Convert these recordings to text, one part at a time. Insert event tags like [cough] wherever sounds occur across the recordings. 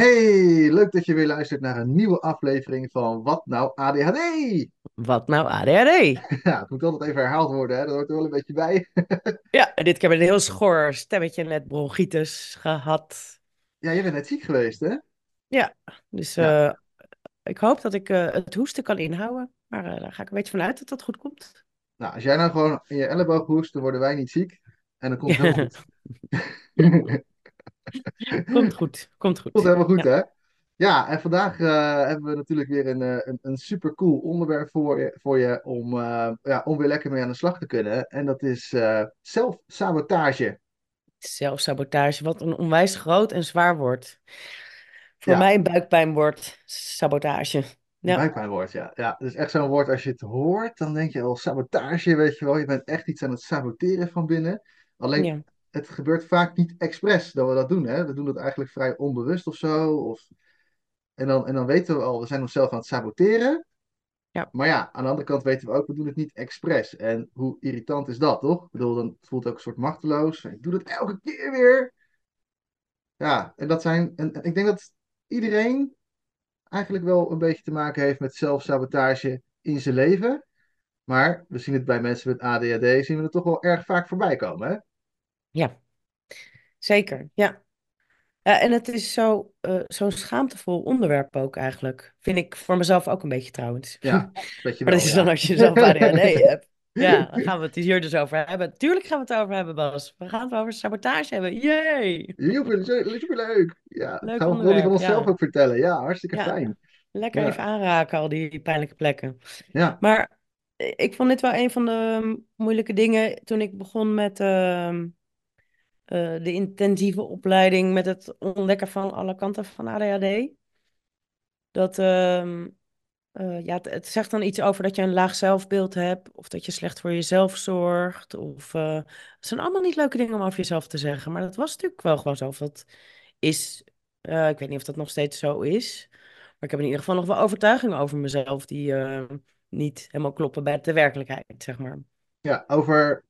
Hey, leuk dat je weer luistert naar een nieuwe aflevering van Wat nou ADHD? Wat nou ADHD? [laughs] Ja, het moet altijd even herhaald worden, hè? Dat hoort er wel een beetje bij. [laughs] Ja, en dit keer met een heel schor stemmetje net bronchitis gehad. Ja, je bent net ziek geweest, hè? Ja, dus Ja. eh, ik hoop dat ik eh, het hoesten kan inhouden. Maar eh, daar ga ik een beetje vanuit dat dat goed komt. Nou, als jij nou gewoon in je elleboog hoest, dan worden wij niet ziek. En dan komt het helemaal [laughs] goed. [laughs] Komt goed, komt Komt goed. helemaal goed, Ja, hè? Ja, en vandaag eh, hebben we natuurlijk weer een, eh, een, een super cool onderwerp voor je, voor je om, eh, ja, om weer lekker mee aan de slag te kunnen. En dat is eh, zelfsabotage. zelfsabotage, wat een onwijs groot en zwaar woord. Voor Ja, mij een buikpijnwoord, sabotage. Ja, buikpijnwoord, ja. Ja, het is echt zo'n woord, als je het hoort, dan denk je al sabotage, weet je wel. Je bent echt iets aan het saboteren van binnen. Alleen, ja, het gebeurt vaak niet expres dat we dat doen, hè. We doen dat eigenlijk vrij onbewust of zo. Of... En dan, en dan weten we al, we zijn onszelf aan het saboteren. ja, Maar ja, aan de andere kant weten we ook, we doen het niet expres. En hoe irritant is dat, toch? Ik bedoel, dan voelt het ook een soort machteloos. Ik doe dat elke keer weer. Ja, en dat zijn, en, en ik denk dat iedereen eigenlijk wel een beetje te maken heeft met zelfsabotage in zijn leven. Maar we zien het bij mensen met ADHD, zien we het toch wel erg vaak voorbij komen, hè? Ja, zeker. Ja. Ja, en het is zo, eh, zo'n schaamtevol onderwerp ook eigenlijk. Vind ik voor mezelf ook een beetje trouwens. Ja, [laughs] je Maar dat is dan ja. als je zelf [laughs] ADHD hebt. Ja, dan gaan we het hier dus over hebben. Tuurlijk gaan we het over hebben, Bas. We gaan het over sabotage hebben. Yay! Joepie, superleuk. Ja, dat Leuk gaan we onderwerp, onszelf ja. ook vertellen. Ja, hartstikke Ja, fijn. lekker Ja, even aanraken, al die pijnlijke plekken. ja, Maar eh, ik vond dit wel een van de moeilijke dingen toen ik begon met ehm, eh, de intensieve opleiding met het ontdekken van alle kanten van ADHD. Dat, ehm, eh, ja, het, zegt dan iets over dat je een laag zelfbeeld hebt, of dat je slecht voor jezelf zorgt. Of, het zijn allemaal niet leuke dingen om over jezelf te zeggen, maar dat was natuurlijk wel gewoon zo. Of is, ik weet niet of dat nog steeds zo is, maar ik heb in ieder geval nog wel overtuigingen over mezelf die niet helemaal kloppen bij de werkelijkheid, zeg maar. ja, over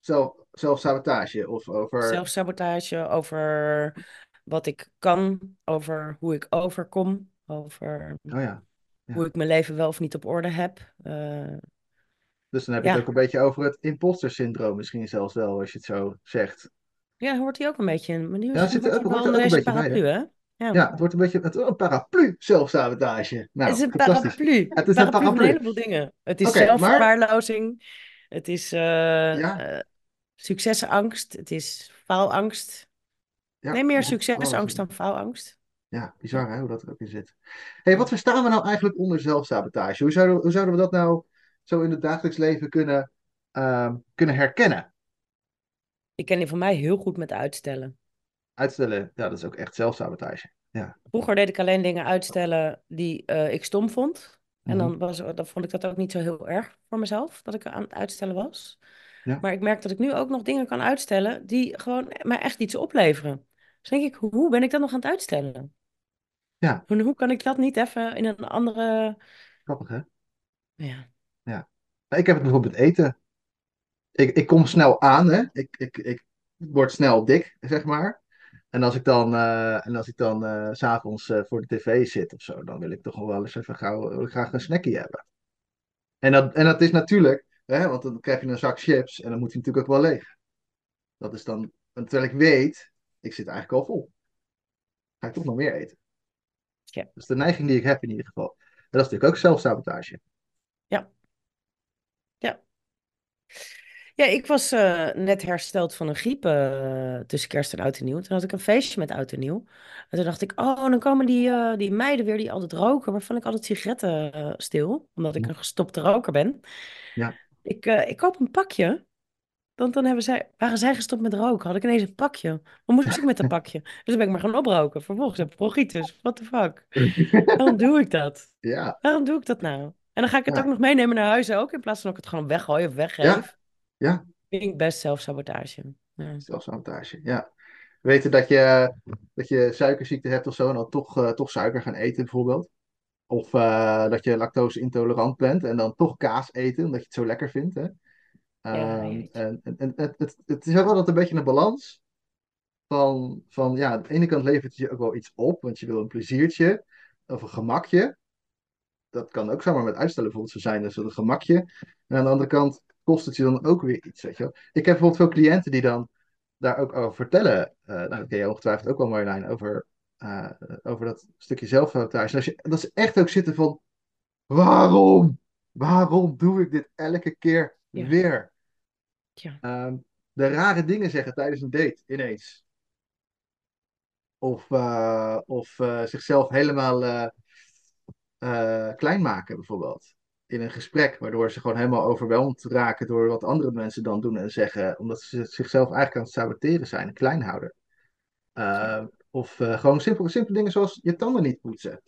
zelf, zelfsabotage of over... Zelfsabotage over wat ik kan, over hoe ik overkom, over Oh ja, hoe ik mijn leven wel of niet op orde heb. Eh, Dus dan heb je het ook een beetje over het imposter syndroom misschien zelfs wel, als je het zo zegt. Ja, hoort hij ook een beetje in. Maar die Ja, het zit ook, hoort ook een beetje bij, hè? paraplu, hè? Ja. Ja, het wordt een beetje het, een paraplu zelfsabotage. Het Nou, is een paraplu. Het is een Paraplu een paraplu. heleboel dingen. Het is zelfverwaarlozing. Het is ja, eh, succesangst. Het is faalangst. Nee, ja, meer ja, alles. succesangst dan faalangst. Ja, bizar hè, hoe dat er ook in zit. hey, wat verstaan we nou eigenlijk onder zelfsabotage? Hoe zouden, hoe zouden we dat nou zo in het dagelijks leven kunnen, ehm, kunnen herkennen? Ik ken die van mij heel goed met uitstellen. Uitstellen, ja, dat is ook echt zelfsabotage. Ja. Vroeger deed ik alleen dingen uitstellen die eh, ik stom vond. En Mhm. dan, was, dan vond ik dat ook niet zo heel erg voor mezelf, dat ik aan het uitstellen was. Ja, Maar ik merk dat ik nu ook nog dingen kan uitstellen die gewoon mij echt iets opleveren. Dus denk ik, hoe ben ik dat nog aan het uitstellen? ja, Hoe, hoe kan ik dat niet even in een andere... grappig hè? Ja, Ja. Ik heb het bijvoorbeeld eten. Ik, ik kom snel aan, hè? Ik, ik, ik word snel dik, zeg maar. En als ik dan, eh, en als ik dan 's s'avonds eh, voor de tv zit of zo, dan wil ik toch wel eens even gauw, graag een snackie hebben. En dat, en dat is natuurlijk, hè, want dan krijg je een zak chips en dan moet hij natuurlijk ook wel leeg. Dat is dan, terwijl ik weet, ik zit eigenlijk al vol. Ga ik toch nog meer eten. ja, Dat is de neiging die ik heb in ieder geval. En dat is natuurlijk ook zelfsabotage. ja, ja. Ja, ik was eh, net hersteld van een griep eh, tussen kerst en oud en nieuw. Toen had ik een feestje met oud en nieuw. En toen dacht ik, oh, dan komen die, eh, die meiden weer die altijd roken, waarvan ik altijd sigaretten stil, omdat ik Ja, een gestopte roker ben. ja. Ik, ik koop een pakje, want dan hebben zij, waren zij gestopt met roken. Had ik ineens een pakje. Wat moest ik met dat [laughs] pakje? Dus dan ben ik maar gaan oproken. Vervolgens heb ik bronchitis. What the fuck? Waarom doe ik dat? Ja, Waarom doe ik dat nou? En dan ga ik het ook nog meenemen naar huis ook, in plaats van dat ik het gewoon weggooi of weggeef. Ja. Ik best zelfsabotage. Ja. Zelfsabotage, ja. Weten dat je, dat je suikerziekte hebt of zo en dan toch, eh, toch suiker gaan eten bijvoorbeeld. Of eh, dat je lactose intolerant bent en dan toch kaas eten omdat je het zo lekker vindt. Hè? Ja, Ehm, en, en, en het, het, het is ook altijd een beetje een balans. van, van ja, aan de ene kant levert het je ook wel iets op, want je wil een pleziertje of een gemakje. Dat kan ook zomaar met uitstellen bijvoorbeeld zo zijn, dus een gemakje. En aan de andere kant kost het je dan ook weer iets, weet je wel. Ik heb bijvoorbeeld veel cliënten die dan daar ook over vertellen. Uh, nou, dat ken je ongetwijfeld ook wel, Marjolein, over, uh, over dat stukje zelfsabotage. En als je, dat ze echt ook zitten van, waarom? Waarom doe ik dit elke keer Ja. weer? Ja. Ehm, de rare dingen zeggen tijdens een date, ineens. Of, eh, of eh, zichzelf helemaal eh, eh, klein maken, bijvoorbeeld. In een gesprek, waardoor ze gewoon helemaal overweldigd raken door wat andere mensen dan doen en zeggen, omdat ze zichzelf eigenlijk aan het saboteren zijn, klein houden. Eh, of eh, gewoon simpele, simpele dingen zoals je tanden niet poetsen.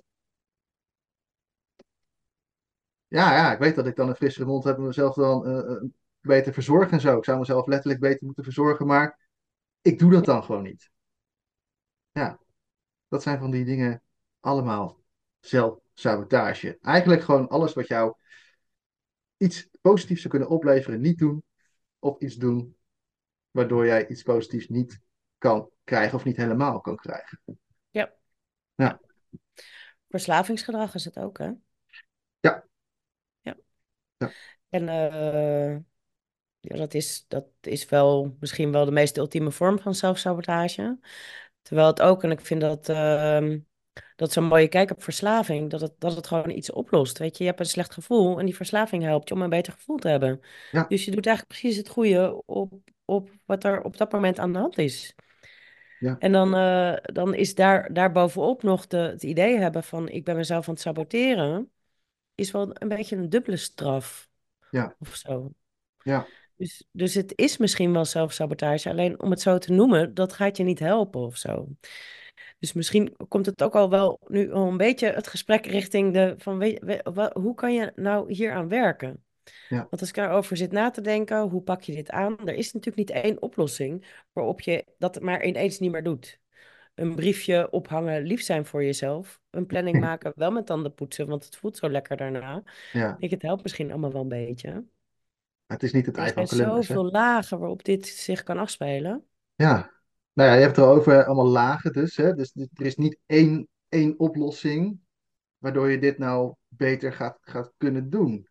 Ja, ja, ik weet dat ik dan een frissere mond heb en mezelf dan eh, beter verzorgen en zo. Ik zou mezelf letterlijk beter moeten verzorgen, maar ik doe dat dan gewoon niet. Ja, dat zijn van die dingen allemaal zelfsabotage. Eigenlijk gewoon alles wat jou iets positiefs zou kunnen opleveren, niet doen. Of iets doen waardoor jij iets positiefs niet kan krijgen of niet helemaal kan krijgen. Ja. Ja. Verslavingsgedrag is het ook, hè? Ja. Ja. Ja. En eh, ja, dat is, dat is wel misschien wel de meest ultieme vorm van zelfsabotage. Terwijl het ook, en ik vind dat, ehm, dat zo'n mooie kijk op verslaving, dat het, dat het gewoon iets oplost. Weet je, je hebt een slecht gevoel en die verslaving helpt je om een beter gevoel te hebben. Ja. Dus je doet eigenlijk precies het goede op, op wat er op dat moment aan de hand is. Ja. En dan, eh, dan is daar, daar bovenop nog de, het idee hebben van ik ben mezelf aan het saboteren, is wel een beetje een dubbele straf Ja. of zo. Ja. Dus, dus het is misschien wel zelfsabotage, alleen om het zo te noemen, dat gaat je niet helpen of zo. Dus misschien komt het ook al wel nu al een beetje het gesprek richting de van weet, hoe kan je nou hier aan werken? Ja. Want als ik daarover zit na te denken, hoe pak je dit aan? Er is natuurlijk niet één oplossing waarop je dat maar ineens niet meer doet. Een briefje ophangen, lief zijn voor jezelf. Een planning [clears throat] maken, wel met tanden poetsen, want het voelt zo lekker daarna. Ja, Ik denk, het helpt misschien allemaal wel een beetje. het is niet het Er ei van zijn hè? zoveel lagen waarop dit zich kan afspelen. Ja, nou ja, je hebt het erover allemaal lagen dus, hè? Dus er is niet één, één oplossing waardoor je dit nou beter gaat, gaat kunnen doen.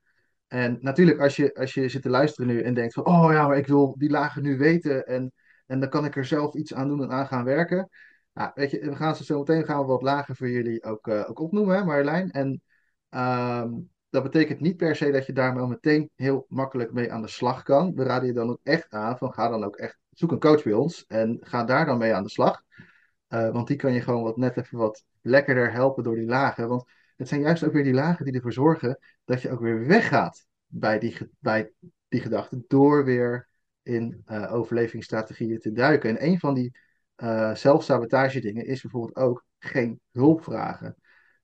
En natuurlijk, als je, als je zit te luisteren nu en denkt van, oh ja, maar ik wil die lagen nu weten en, en dan kan ik er zelf iets aan doen en aan gaan werken. Nou, weet je, we gaan zo meteen gaan we wat lagen voor jullie ook, eh, ook opnoemen, hè, Marjolein. En ehm, dat betekent niet per se dat je daar maar meteen heel makkelijk mee aan de slag kan. We raden je dan ook echt aan van, ga dan ook echt, zoek een coach bij ons en ga daar dan mee aan de slag. Eh, want die kan je gewoon wat net even wat lekkerder helpen door die lagen. Want het zijn juist ook weer die lagen die ervoor zorgen dat je ook weer weggaat bij die, bij die gedachten. Door weer in eh, overlevingsstrategieën te duiken. En een van die eh zelfsabotage dingen is bijvoorbeeld ook geen hulp vragen.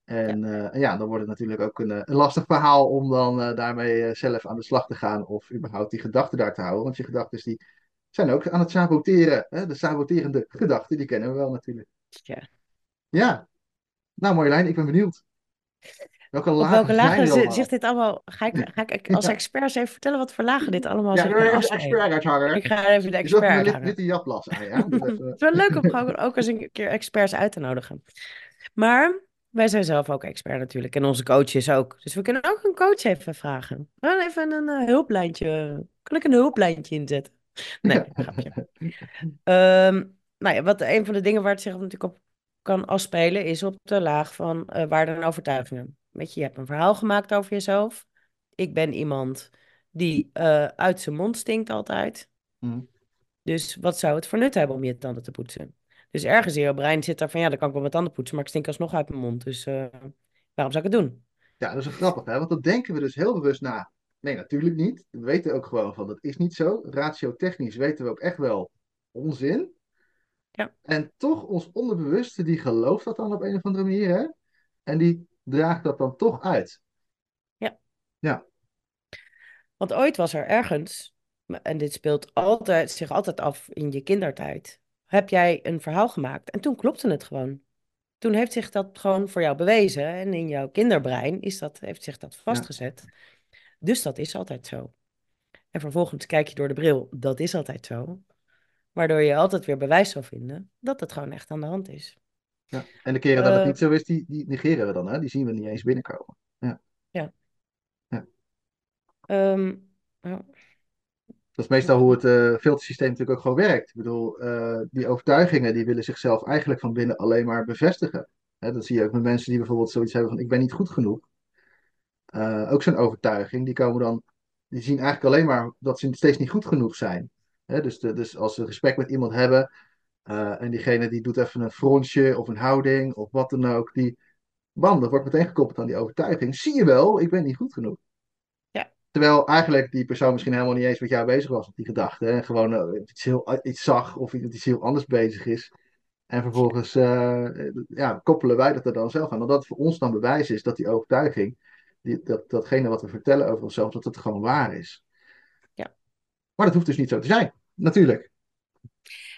En eh, en ja, dan wordt het natuurlijk ook een, eh, een lastig verhaal om dan eh, daarmee eh, zelf aan de slag te gaan. Of überhaupt die gedachten daar te houden. Want je gedachten die zijn ook aan het saboteren. Hè? De saboterende gedachten, die kennen we wel natuurlijk. Ja. Ja, nou Marjolein, ik ben benieuwd. Welke Op lagen welke zijn lagen zit dit allemaal? Ga ik, ga ik als Ja. expert eens even vertellen wat voor lagen dit allemaal Ja, zich ik kan even de expert uithangen. Ik ga even de expert witte japlas aan, ja? Dus [laughs] Het is wel leuk om ook eens een keer experts uit te nodigen. Maar wij zijn zelf ook expert natuurlijk en onze coaches ook. Dus we kunnen ook een coach even vragen. Wel even een eh, hulplijntje. Kan ik een hulplijntje inzetten? Nee, [laughs] grapje. Ehm, nou ja, wat een van de dingen waar het zich natuurlijk op kan afspelen is op de laag van waarden en overtuigingen. Weet je, je hebt een verhaal gemaakt over jezelf. Ik ben iemand die eh, uit zijn mond stinkt altijd. Hm. Dus wat zou het voor nut hebben om je tanden te poetsen? Dus ergens in je brein zit er van ja, dan kan ik wel mijn tanden poetsen, maar ik stink alsnog uit mijn mond. Dus eh, waarom zou ik het doen? Ja, dat is wel grappig, hè? Want dat denken we dus heel bewust na. Nee, natuurlijk niet. We weten ook gewoon van dat is niet zo. Ratiotechnisch weten we ook echt wel onzin. Ja. En toch, ons onderbewuste, die gelooft dat dan op een of andere manier, hè? En die draagt dat dan toch uit. Want ooit was er ergens, en dit speelt altijd, zich altijd af in je kindertijd, heb jij een verhaal gemaakt en toen klopte het gewoon. Toen heeft zich dat gewoon voor jou bewezen en in jouw kinderbrein is dat, heeft zich dat vastgezet. Dus dat is altijd zo. En vervolgens kijk je door de bril, dat is altijd zo. Waardoor je altijd weer bewijs zal vinden dat het gewoon echt aan de hand is. Ja. En de keren dat het Eh, niet zo is, die, die negeren we dan. Hè? Die zien we niet eens binnenkomen. Ja. ja. Ja. Ehm, ja. Dat is meestal hoe het eh, filtersysteem natuurlijk ook gewoon werkt. Ik bedoel, eh, die overtuigingen die willen zichzelf eigenlijk van binnen alleen maar bevestigen. Hè, dat zie je ook met mensen die bijvoorbeeld zoiets hebben van ik ben niet goed genoeg. Eh, ook zo'n overtuiging, die komen dan, die zien eigenlijk alleen maar dat ze steeds niet goed genoeg zijn. Hè, dus, dus als ze een gesprek met iemand hebben en diegene die doet even een frontje of een houding of wat dan ook, die, bam, dat wordt meteen gekoppeld aan die overtuiging. Zie je wel, ik ben niet goed genoeg. Terwijl eigenlijk die persoon misschien helemaal niet eens met jou bezig was op die gedachte. En gewoon eh, iets, heel, iets zag of iets, heel anders bezig is. En vervolgens eh, ja, koppelen wij dat er dan zelf aan. Omdat het voor ons dan bewijs is dat die overtuiging, die, dat, datgene wat we vertellen over onszelf, dat het gewoon waar is. Ja. Maar dat hoeft dus niet zo te zijn. Natuurlijk.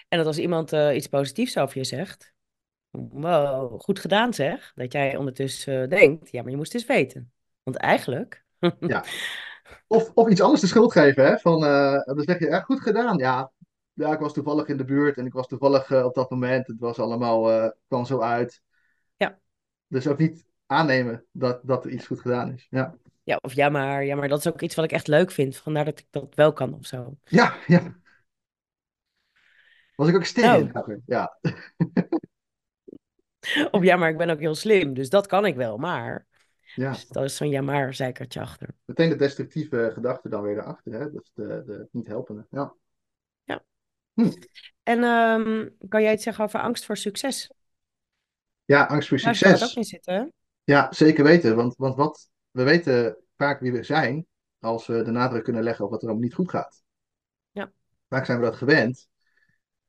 En dat als iemand eh, iets positiefs over je zegt, wow, goed gedaan zeg, dat jij ondertussen eh, denkt, ja, maar je moest eens weten. Want eigenlijk, Ja. [laughs] Of, of iets anders de schuld geven. Hè? Van, eh, dan zeg je, goed gedaan. Ja, ja, ik was toevallig in de buurt en ik was toevallig eh, op dat moment. Het was allemaal, kwam zo uit. Ja. Dus ook niet aannemen dat, dat er iets goed gedaan is. Ja, ja, of ja maar, ja, maar dat is ook iets wat ik echt leuk vind, vandaar dat ik dat wel kan of zo. ja. ja. Was ik ook sterk Nou. Ja, [laughs] Of ja, maar ik ben ook heel slim, dus dat kan ik wel, maar. Ja. Dus dat is zo'n ja maar zeikertje achter. Meteen de destructieve gedachte dan weer erachter. Hè? Dus de, de niet helpende. Ja. En ehm, kan jij iets zeggen over angst voor succes? ja, angst voor Daar zou het ook succes. in zitten? Ja, zeker weten. Want, want wat, we weten vaak wie we zijn als we de nadruk kunnen leggen op wat er allemaal niet goed gaat. Ja. Vaak zijn we dat gewend.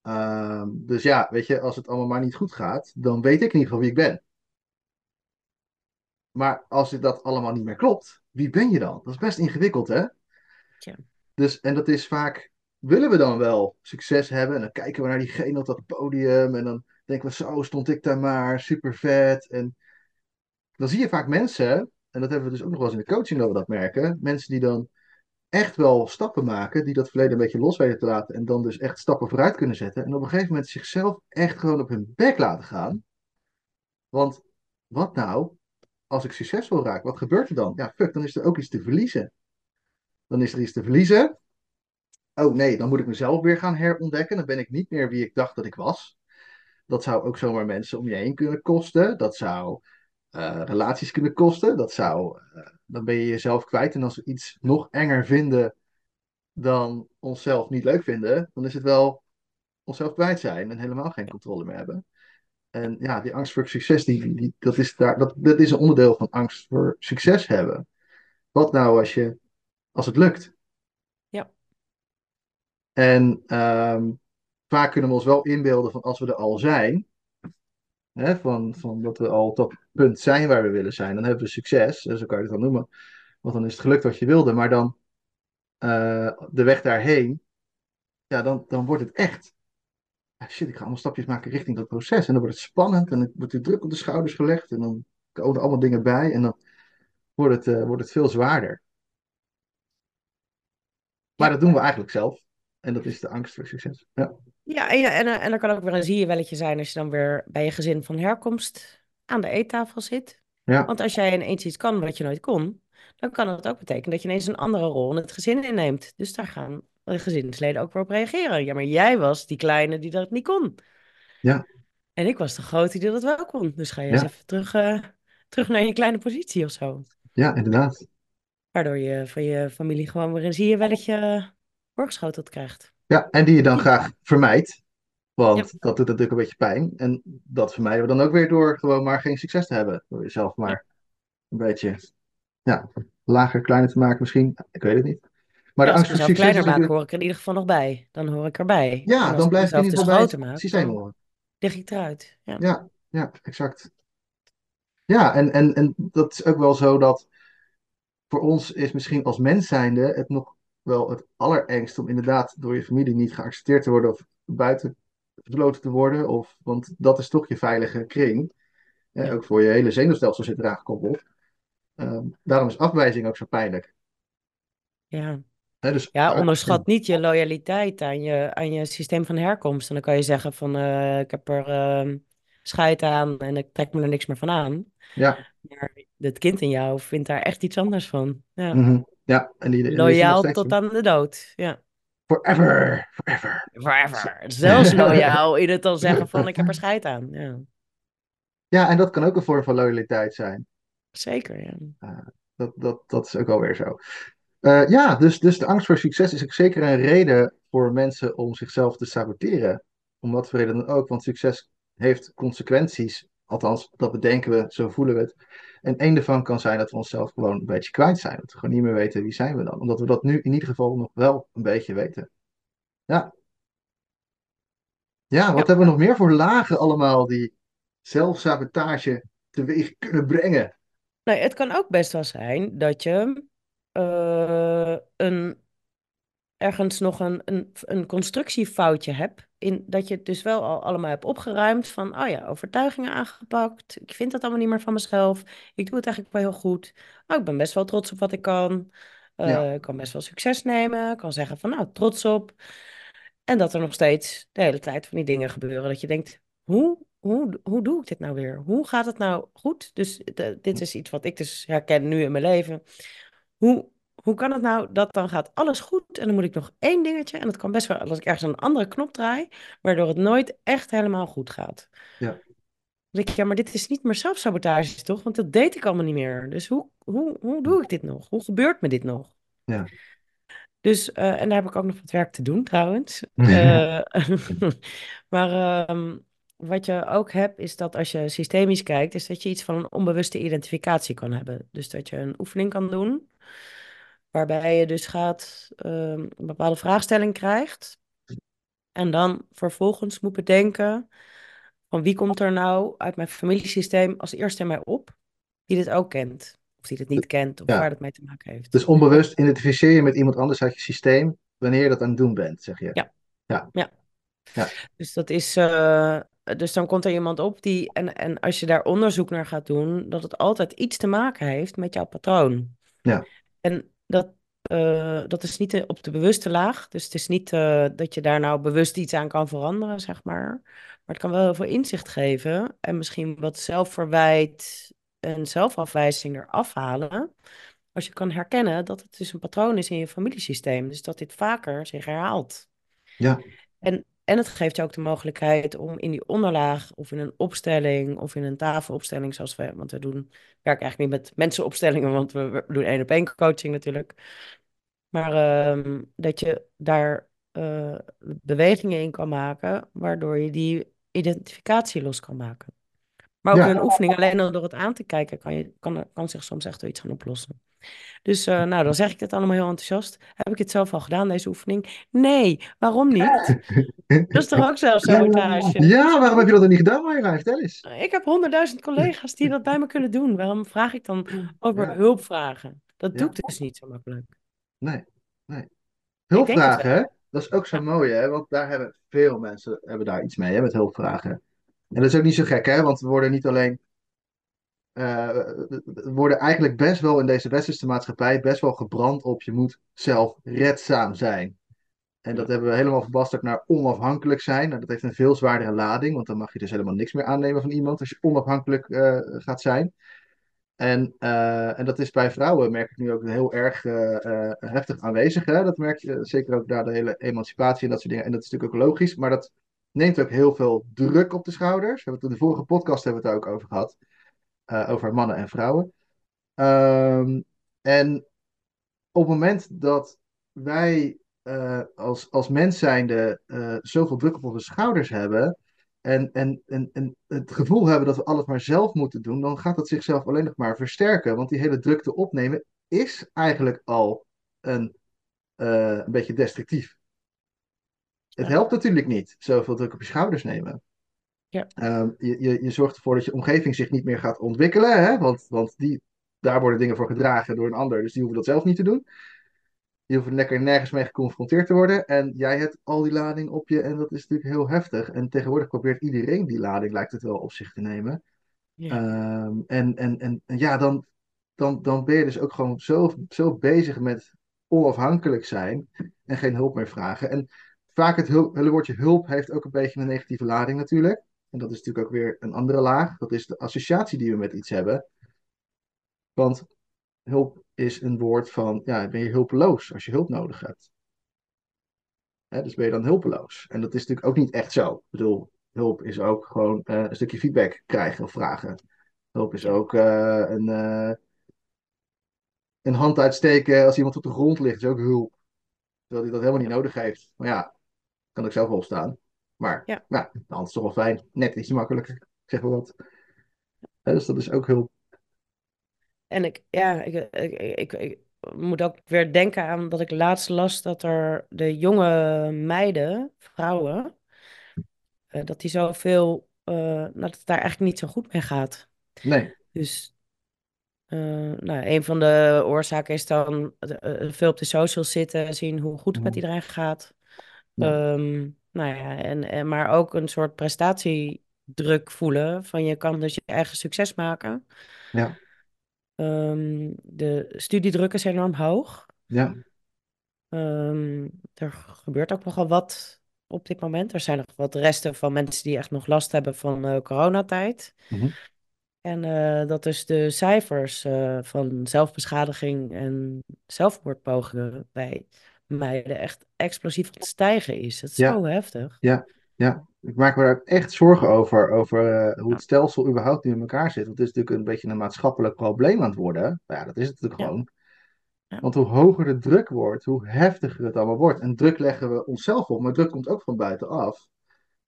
Ehm, dus ja, weet je, als het allemaal maar niet goed gaat, dan weet ik in ieder geval wie ik ben. Maar als dit dat allemaal niet meer klopt, wie ben je dan? Dat is best ingewikkeld, hè? Dus, en dat is vaak, willen we dan wel succes hebben? En dan kijken we naar diegene op dat podium en dan denken we, zo stond ik daar maar, super vet. En dan zie je vaak mensen, en dat hebben we dus ook nog wel eens in de coaching dat we dat merken, mensen die dan echt wel stappen maken, die dat verleden een beetje los weten te laten en dan dus echt stappen vooruit kunnen zetten. En op een gegeven moment zichzelf echt gewoon op hun bek laten gaan. Want wat nou als ik succesvol raak? Wat gebeurt er dan? Ja, fuck, dan is er ook iets te verliezen. Dan is er iets te verliezen. Oh nee, dan moet ik mezelf weer gaan herontdekken. Dan ben ik niet meer wie ik dacht dat ik was. Dat zou ook zomaar mensen om je heen kunnen kosten. Dat zou eh, relaties kunnen kosten. Dat zou, eh, dan ben je jezelf kwijt. En als we iets nog enger vinden dan onszelf niet leuk vinden, dan is het wel onszelf kwijt zijn en helemaal geen controle meer hebben. En ja, die angst voor succes, die, die, dat, is daar, dat, dat is een onderdeel van angst voor succes hebben. Wat nou als, je, als het lukt? Ja. En ehm, vaak kunnen we ons wel inbeelden van als we er al zijn, hè, van, van dat we al op dat punt zijn waar we willen zijn, dan hebben we succes, zo kan je het dan noemen. Want dan is het gelukt wat je wilde, maar dan eh, de weg daarheen, ja, dan, dan wordt het echt. Ja, shit, ik ga allemaal stapjes maken richting dat proces. En dan wordt het spannend en dan wordt er druk op de schouders gelegd. En dan komen er allemaal dingen bij en dan wordt het, eh, wordt het veel zwaarder. Maar dat doen we eigenlijk zelf. En dat is de angst voor succes. Ja, Ja, en, en, en er kan ook weer een zie je welletje zijn als je dan weer bij je gezin van herkomst aan de eettafel zit. ja, Want als jij ineens iets kan wat je nooit kon, dan kan dat ook betekenen dat je ineens een andere rol in het gezin inneemt. Dus daar gaan de gezinsleden ook weer op reageren. Ja, maar jij was die kleine die dat niet kon. Ja. En ik was de grote die dat wel kon. Dus ga je Ja. eens even terug, eh, terug naar je kleine positie of zo. ja, inderdaad. Waardoor je van je familie gewoon weer een zie je welletje eh, voorgeschoteld krijgt. Ja, en die je dan graag vermijdt. Want Ja. dat doet natuurlijk een beetje pijn. En dat vermijden we dan ook weer door gewoon maar geen succes te hebben. Door jezelf maar een beetje ja, lager, kleiner te maken misschien. Ik weet het niet. Maar Ja, de als angst ik voor succes kleiner natuurlijk... hoor ik er in ieder geval nog bij. Dan hoor ik erbij. Ja, dan ik blijf je in mezelf ieder geval bij het systeem horen. lig ik eruit. Ja. Ja, ja, exact. Ja, en, en, en dat is ook wel zo dat voor ons is misschien als mens zijnde het nog wel het allerengst om inderdaad door je familie niet geaccepteerd te worden of buiten gesloten te worden. Of, want dat is toch je veilige kring. Ja, Ja. Ook voor je hele zenuwstelsel zit eraan gekoppeld. Ehm, daarom is afwijzing ook zo pijnlijk. Ja. Dus Ja, onderschat niet je loyaliteit aan je, aan je systeem van herkomst. En dan kan je zeggen van, eh, ik heb er ehm scheid aan en ik trek me er niks meer van aan. ja, Maar het kind in jou vindt daar echt iets anders van. Ja. mhm, ja, en die, Loyaal tot aan de dood. Ja. Forever, forever. Forever. [laughs] Zelfs loyaal in het dan [laughs] zeggen van, ik heb er scheid aan. Ja. Ja, en dat kan ook een vorm van loyaliteit zijn. Zeker, ja. Dat, dat, dat is ook alweer zo. Eh, ja, dus, dus de angst voor succes is ook zeker een reden voor mensen om zichzelf te saboteren. Om wat voor reden dan ook, want succes heeft consequenties. Althans, dat bedenken we, zo voelen we het. En één daarvan kan zijn dat we onszelf gewoon een beetje kwijt zijn. Dat we gewoon niet meer weten wie zijn we dan. Omdat we dat nu in ieder geval nog wel een beetje weten. Ja. Ja, wat Ja. hebben we nog meer voor lagen allemaal die zelfsabotage teweeg kunnen brengen? Nee, het kan ook best wel zijn dat je eh, een, ergens nog een, een, een constructiefoutje hebt. In, dat je het dus wel al allemaal hebt opgeruimd van, oh ja, overtuigingen aangepakt. Ik vind dat allemaal niet meer van mezelf. Ik doe het eigenlijk wel heel goed. Oh, ik ben best wel trots op wat ik kan. Eh, Ja. ik kan best wel succes nemen. Ik kan zeggen van, nou, trots op. En dat er nog steeds de hele tijd van die dingen gebeuren. Dat je denkt, hoe, hoe, hoe doe ik dit nou weer? Hoe gaat het nou goed? Dus eh, dit is iets wat ik dus herken nu in mijn leven. Hoe, hoe kan het nou dat dan gaat alles goed en dan moet ik nog één dingetje. En dat kan best wel als ik ergens een andere knop draai, waardoor het nooit echt helemaal goed gaat. Ja. Dan denk ik, ja, maar dit is niet meer zelfsabotage, toch? Want dat deed ik allemaal niet meer. Dus hoe, hoe, hoe doe ik dit nog? Hoe gebeurt me dit nog? Ja. Dus, eh, en daar heb ik ook nog wat werk te doen trouwens. [laughs] Eh, [laughs] maar ehm, wat je ook hebt, is dat als je systemisch kijkt, is dat je iets van een onbewuste identificatie kan hebben. Dus dat je een oefening kan doen, waarbij je dus gaat ehm, een bepaalde vraagstelling krijgt. En dan vervolgens moet bedenken van wie komt er nou uit mijn familiesysteem als eerste in mij op, die dit ook kent. Of die dit niet kent, of Ja. waar het mee te maken heeft. Dus onbewust identificeer je met iemand anders uit je systeem wanneer je dat aan het doen bent, zeg je. Ja. Ja. Ja. Ja. Dus dat is, eh, dus dan komt er iemand op die, en, en als je daar onderzoek naar gaat doen, dat het altijd iets te maken heeft met jouw patroon. Ja. En dat, eh, dat is niet de- op de bewuste laag, dus het is niet eh, dat je daar nou bewust iets aan kan veranderen, zeg maar. Maar het kan wel heel veel inzicht geven en misschien wat zelfverwijt en zelfafwijzing eraf halen. Als je kan herkennen dat het dus een patroon is in je familiesysteem. Dus dat dit vaker zich herhaalt. Ja. En, en het geeft je ook de mogelijkheid om in die onderlaag of in een opstelling of in een tafelopstelling, zoals we, want we doen, werken eigenlijk niet met mensenopstellingen, want we, we doen één op één coaching natuurlijk. Maar ehm, dat je daar eh, bewegingen in kan maken, waardoor je die identificatie los kan maken. Maar ook Ja. een oefening, alleen al door het aan te kijken, kan, je, kan, kan zich soms echt wel iets gaan oplossen. Dus eh, nou, dan zeg ik het allemaal heel enthousiast. Heb ik het zelf al gedaan, deze oefening? Nee, waarom niet? [laughs] Dat is toch ook zelfsabotage? Ja, waarom heb je dat dan niet gedaan, Mayra? Vertel eens. Ik heb honderdduizend collega's die dat bij me kunnen doen. Waarom vraag ik dan over Ja. hulp vragen? Dat Ja. doe ik dus niet zo makkelijk. Nee, nee. Hulpvragen, hè? Dat is ook zo mooi, hè? Want daar hebben veel mensen hebben daar iets mee, hè? Met hulpvragen. En dat is ook niet zo gek, hè? Want we worden niet alleen... eh, we worden eigenlijk best wel in deze westerse maatschappij best wel gebrand op je moet zelfredzaam zijn. En dat hebben we helemaal verbasterd naar onafhankelijk zijn. Nou, dat heeft een veel zwaardere lading, want dan mag je dus helemaal niks meer aannemen van iemand als je onafhankelijk eh, gaat zijn. En, eh, en dat is bij vrouwen, merk ik nu ook heel erg heftig aanwezig. Hè? Dat merk je zeker ook na de hele emancipatie en dat soort dingen. En dat is natuurlijk ook logisch, maar dat neemt ook heel veel druk op de schouders. Hebben in de vorige podcast hebben we het daar ook over gehad. eh, over mannen en vrouwen. Ehm, en op het moment dat wij eh, als, als mens zijnde eh, zoveel druk op onze schouders hebben en, en, en, en het gevoel hebben dat we alles maar zelf moeten doen, dan gaat dat zichzelf alleen nog maar versterken. Want die hele drukte opnemen is eigenlijk al een, een beetje destructief. Het helpt natuurlijk niet, zoveel druk op je schouders nemen. Ja. Ehm, je, je, je zorgt ervoor dat je omgeving zich niet meer gaat ontwikkelen, hè? Want, want die, daar worden dingen voor gedragen door een ander, dus die hoeven dat zelf niet te doen. Je hoeft lekker nergens mee geconfronteerd te worden. En jij hebt al die lading op je. En dat is natuurlijk heel heftig. En tegenwoordig probeert iedereen die lading, lijkt het wel, op zich te nemen. Ja. Ehm, en, en, en, en ja, dan, dan, dan ben je dus ook gewoon zo, zo bezig met onafhankelijk zijn en geen hulp meer vragen. En vaak het, het woordje hulp heeft ook een beetje een negatieve lading natuurlijk. En dat is natuurlijk ook weer een andere laag. Dat is de associatie die we met iets hebben. Want hulp is een woord van, ja, ben je hulpeloos als je hulp nodig hebt? Hè, dus ben je dan hulpeloos? En dat is natuurlijk ook niet echt zo. Ik bedoel, hulp is ook gewoon uh, een stukje feedback krijgen of vragen. Hulp is ook uh, een, uh, een hand uitsteken als iemand op de grond ligt, is ook hulp. Terwijl hij dat helemaal niet nodig heeft. Maar ja, kan ik zelf wel staan. Maar Ja. nou, de hand is toch wel fijn. Net ietsje makkelijker, zeg maar wat. Dus dat is ook hulp. En ik, ja, ik, ik, ik, ik moet ook weer denken aan dat ik laatst las dat er de jonge meiden, vrouwen, eh, dat die zoveel, nou, dat het daar eigenlijk niet zo goed mee gaat. Nee, Dus eh, nou, een van de oorzaken is dan veel op de socials zitten, zien hoe goed het met Mhm. iedereen gaat. Ja. Ehm, nou ja, en, en, maar ook een soort prestatiedruk voelen van je kan dus je eigen succes maken. ja, Ehm, de studiedruk is enorm hoog. ja, Ehm, er gebeurt ook nogal wat op dit moment. Er zijn nog wat resten van mensen die echt nog last hebben van eh, coronatijd. Mhm. En eh, dat dus de cijfers eh, van zelfbeschadiging en zelfmoordpogingen bij meiden echt explosief aan het stijgen is. Dat is Ja. zo heftig. ja, ja. Ik maak me daar echt zorgen over, over eh, hoe het stelsel überhaupt nu in elkaar zit. Want het is natuurlijk een beetje een maatschappelijk probleem aan het worden. Nou ja, dat is het natuurlijk gewoon. Ja. Want hoe hoger de druk wordt, hoe heftiger het allemaal wordt. En druk leggen we onszelf op, maar druk komt ook van buitenaf.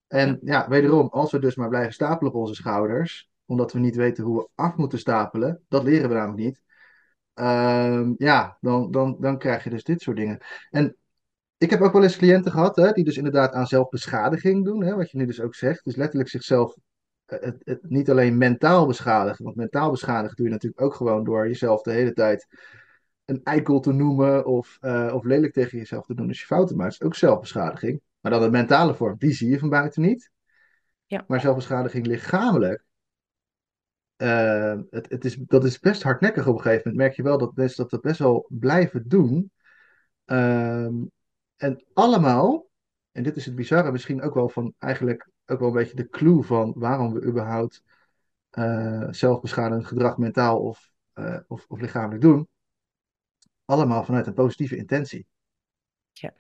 En Ja. ja, wederom, als we dus maar blijven stapelen op onze schouders, omdat we niet weten hoe we af moeten stapelen, dat leren we namelijk niet. Ehm, ja, dan, dan, dan krijg je dus dit soort dingen. En ik heb ook wel eens cliënten gehad, hè, die dus inderdaad aan zelfbeschadiging doen, hè, wat je nu dus ook zegt. Dus letterlijk zichzelf eh, het, het niet alleen mentaal beschadigen, want mentaal beschadigen doe je natuurlijk ook gewoon door jezelf de hele tijd een eikel te noemen of, eh, of lelijk tegen jezelf te doen als je fouten maakt. Dat is ook zelfbeschadiging. Maar dan de mentale vorm, die zie je van buiten niet. Ja. Maar zelfbeschadiging lichamelijk, eh, het, het is, dat is best hardnekkig op een gegeven moment. Merk je wel dat mensen dat, dat best wel blijven doen. Ehm, en allemaal, en dit is het bizarre misschien ook wel van eigenlijk ook wel een beetje de clue van waarom we überhaupt eh zelfbeschadigend gedrag mentaal of, eh, of, of lichamelijk doen. Allemaal vanuit een positieve intentie. Ja.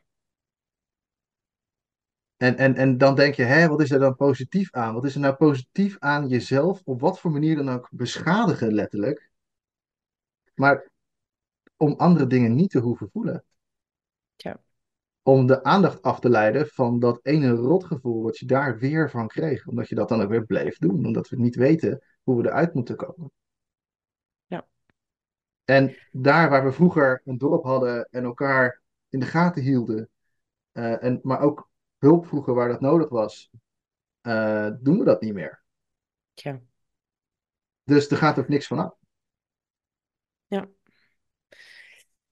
En, en, en dan denk je, hè, wat is er dan positief aan? Wat is er nou positief aan jezelf, op wat voor manier dan ook beschadigen, letterlijk, maar om andere dingen niet te hoeven voelen. Ja. Om de aandacht af te leiden van dat ene rotgevoel wat je daar weer van kreeg. Omdat je dat dan ook weer bleef doen, omdat we niet weten hoe we eruit moeten komen. Ja. En daar waar we vroeger een dorp hadden en elkaar in de gaten hielden, eh, en, maar ook hulp vroegen waar dat nodig was, eh, doen we dat niet meer. Tja. Dus er gaat ook niks van af.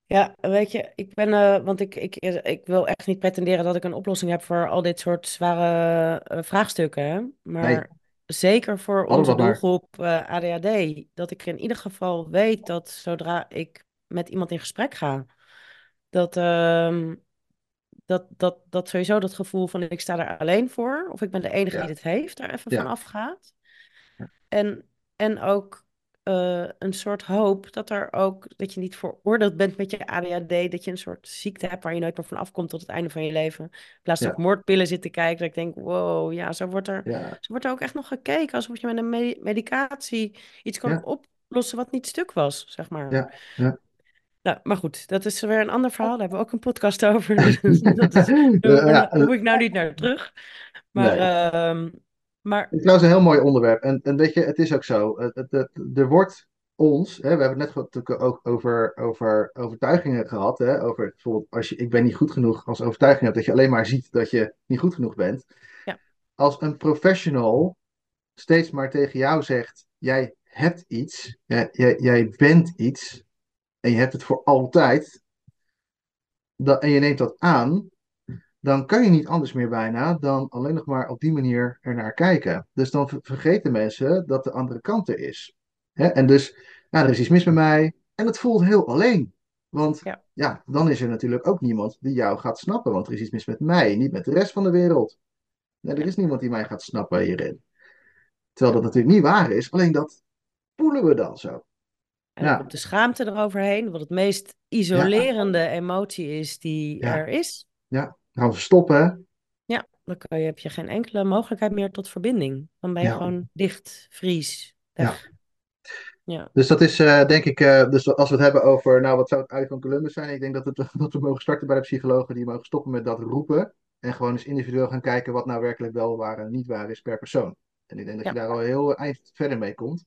Ja, weet je, ik ben, eh, want ik, ik, ik wil echt niet pretenderen dat ik een oplossing heb voor al dit soort zware eh, vraagstukken. Hè? Maar Nee. zeker voor onze doelgroep ADHD, dat ik in ieder geval weet dat zodra ik met iemand in gesprek ga, dat, ehm, dat, dat, dat sowieso dat gevoel van ik sta er alleen voor, of ik ben de enige Ja. die dit heeft, er even Ja. van afgaat. En, en ook eh, een soort hoop dat er ook, dat je niet veroordeeld bent met je ADHD, dat je een soort ziekte hebt waar je nooit meer van afkomt tot het einde van je leven. In plaats van Ja. op moordpillen zitten kijken, dat ik denk, wow, ja, zo wordt er, Ja, zo wordt er ook echt nog gekeken, alsof je met een me- medicatie iets kan Ja. oplossen wat niet stuk was, zeg maar. ja, ja. Nou, maar goed, dat is weer een ander verhaal. Daar hebben we ook een podcast over. [laughs] Dus dat is, Eh, daar hoef ik nou niet naar terug. Maar, Nee. ehm, maar Het is trouwens een heel mooi onderwerp. En, en weet je, het is ook zo. Het, het, het- er wordt ons, hè, we hebben het net natuurlijk ook over, over overtuigingen gehad. Hè, over bijvoorbeeld, als je ik ben niet goed genoeg als overtuiging hebt, dat je alleen maar ziet dat je niet goed genoeg bent. Ja. Als een professional steeds maar tegen jou zegt, jij hebt iets, jij, jij, jij bent iets, en je hebt het voor altijd, dat, en je neemt dat aan, dan kan je niet anders meer bijna dan alleen nog maar op die manier ernaar kijken. Dus dan ver- vergeten mensen dat de andere kant er is. Hè? En dus, nou, er is iets mis met mij en het voelt heel alleen. Want Ja. ja, dan is er natuurlijk ook niemand die jou gaat snappen. Want er is iets mis met mij, niet met de rest van de wereld. Nee, er is niemand die mij gaat snappen hierin. Terwijl dat natuurlijk niet waar is, alleen dat voelen we dan zo. En dan Ja. komt de schaamte eroverheen, wat het meest isolerende emotie is die Ja. er is. Ja, dan gaan we stoppen. hè? Ja, dan kan je, heb je geen enkele mogelijkheid meer tot verbinding. Dan ben je gewoon dicht, vries, weg. Ja. Dus dat is eh, denk ik, eh, dus als we het hebben over, nou wat zou het uit van Columbus zijn? Ik denk dat, het, [laughs] dat we mogen starten bij de psychologen, die mogen stoppen met dat roepen. En gewoon eens individueel gaan kijken wat nou werkelijk wel waar en niet waar is per persoon. En ik denk dat je daar al heel eind verder mee komt.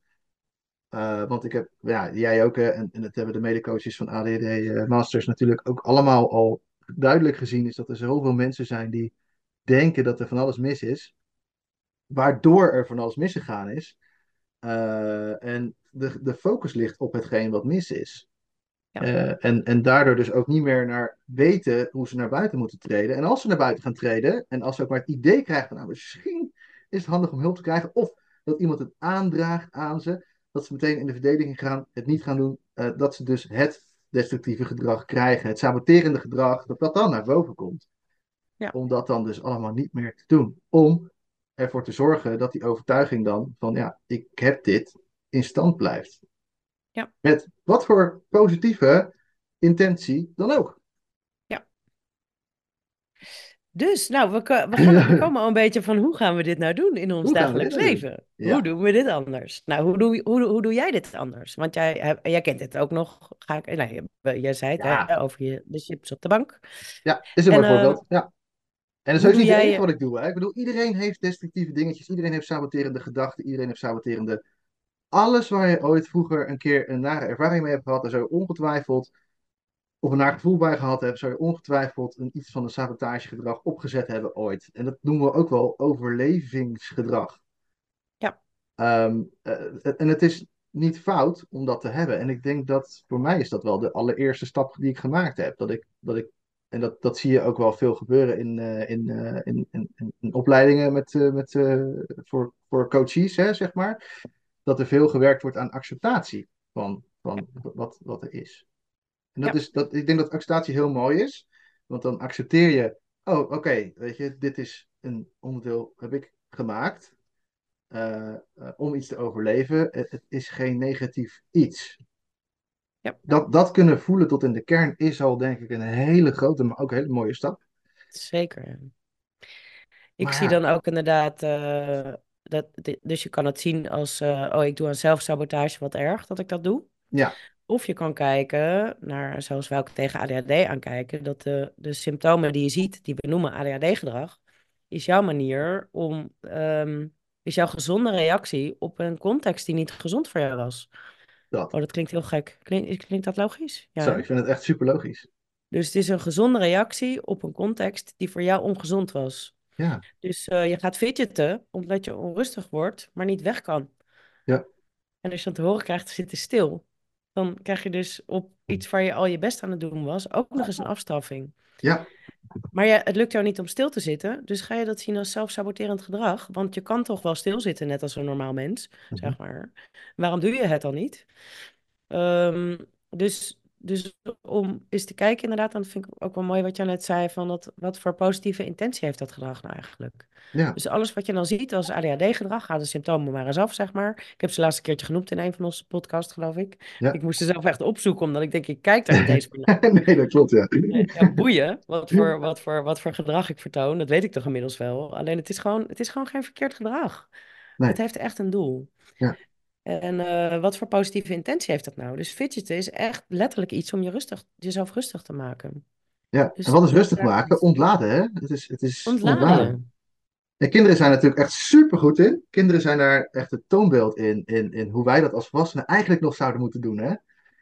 Eh, want ik heb, ja, jij ook, en, en dat hebben de medecoaches van ADD eh, Masters natuurlijk ook allemaal al duidelijk gezien, is dat er zoveel mensen zijn die denken dat er van alles mis is, waardoor er van alles misgegaan is. Eh, en de, de focus ligt op hetgeen wat mis is. Ja. En, en daardoor dus ook niet meer naar weten hoe ze naar buiten moeten treden. En als ze naar buiten gaan treden, en als ze ook maar het idee krijgen van, nou, misschien is het handig om hulp te krijgen, of dat iemand het aandraagt aan ze, dat ze meteen in de verdediging gaan, het niet gaan doen, eh, dat ze dus het destructieve gedrag krijgen, het saboterende gedrag, dat dat dan naar boven komt. Ja. Om dat dan dus allemaal niet meer te doen. Om ervoor te zorgen dat die overtuiging dan van, ja, ik heb dit, in stand blijft. Ja. Met wat voor positieve intentie dan ook. Dus, nou, we, we, gaan, we [clears throat] komen al een beetje van hoe gaan we dit nou doen in ons Hoe dagelijks nou leven? Ja. Hoe doen we dit anders? Nou, hoe doe, hoe, hoe doe jij dit anders? Want jij, jij kent dit ook nog. Ga ik, nou, je- jij zei het Ja. hè, over je, de chips op de bank. Ja, is een En, mooi eh, voorbeeld. Ja. En dat is ook niet jij- wat ik doe. Hè. Ik bedoel, iedereen heeft destructieve dingetjes. Iedereen heeft saboterende gedachten. Iedereen heeft saboterende... Alles waar je ooit vroeger een keer een nare ervaring mee hebt gehad, zou je ongetwijfeld, of een gevoel bij gehad hebt, zou je ongetwijfeld een, iets van een sabotagegedrag opgezet hebben ooit. En dat noemen we ook wel overlevingsgedrag. Ja. Ehm, eh, en het is niet fout om dat te hebben. En ik denk dat voor mij is dat wel de allereerste stap die ik gemaakt heb. Dat ik, dat ik, en dat, dat zie je ook wel veel gebeuren in, eh, in, eh, in, in, in, in opleidingen met, met, voor, voor coaches, hè, zeg maar. Dat er veel gewerkt wordt aan acceptatie van, van wat, wat er is. En dat Ja. is, dat, ik denk dat acceptatie heel mooi is. Want dan accepteer je, oh oké, weet je, dit is een onderdeel, heb ik gemaakt. eh, eh, om iets te overleven. Het, het is geen negatief iets. Ja. Dat, dat kunnen voelen tot in de kern is al denk ik een hele grote, maar ook een hele mooie stap. Zeker. Ik Maar zie dan ook inderdaad, eh, dat, dus je kan het zien als, eh, oh, ik doe aan zelfsabotage, wat erg dat ik dat doe. Ja, Of je kan kijken naar, zoals wij ook tegen ADHD aankijken, dat de, de symptomen die je ziet, die we noemen ADHD-gedrag, is jouw manier om, ehm, is jouw gezonde reactie op een context die niet gezond voor jou was. dat. Oh, dat klinkt heel gek. Klinkt, klinkt dat logisch? Ja. Zo, ik vind het echt super logisch. Dus het is een gezonde reactie op een context die voor jou ongezond was. Ja, Dus eh, je gaat fidgeten omdat je onrustig wordt, maar niet weg kan. Ja. En als je dan te horen krijgt, zitten stil. Dan krijg je dus op iets waar je al je best aan het doen was, ook nog eens een afstraffing. ja, Maar ja, het lukt jou niet om stil te zitten, dus ga je dat zien als zelfsaboterend gedrag. Want je kan toch wel stilzitten, net als een normaal mens, zeg maar. Waarom doe je het dan niet? Ehm, dus, dus om eens te kijken, inderdaad, dan vind ik ook wel mooi wat jij net zei, van dat, wat voor positieve intentie heeft dat gedrag nou eigenlijk? ja. Dus alles wat je dan ziet als ADHD-gedrag, ga de symptomen maar eens af, zeg maar. Ik heb ze laatst een keertje genoemd in een van onze podcasts, geloof ik. Ja. Ik moest ze zelf echt opzoeken, omdat ik denk, ik kijk daar niet eens meer naar. [laughs] nee, dat klopt, ja. Ja, boeien, wat voor, wat, voor, wat voor gedrag ik vertoon, dat weet ik toch inmiddels wel. Alleen het is gewoon, het is gewoon geen verkeerd gedrag. Nee. Het heeft echt een doel. Ja. En eh, wat voor positieve intentie heeft dat nou? Dus fidgeten is echt letterlijk iets om je rustig, jezelf rustig te maken. Ja, Dus en wat is rustig maken? Ontladen, hè? Het is, het is Ontladen. En kinderen zijn natuurlijk echt super goed in. Kinderen zijn daar echt het toonbeeld in, in, in hoe wij dat als volwassenen eigenlijk nog zouden moeten doen, hè?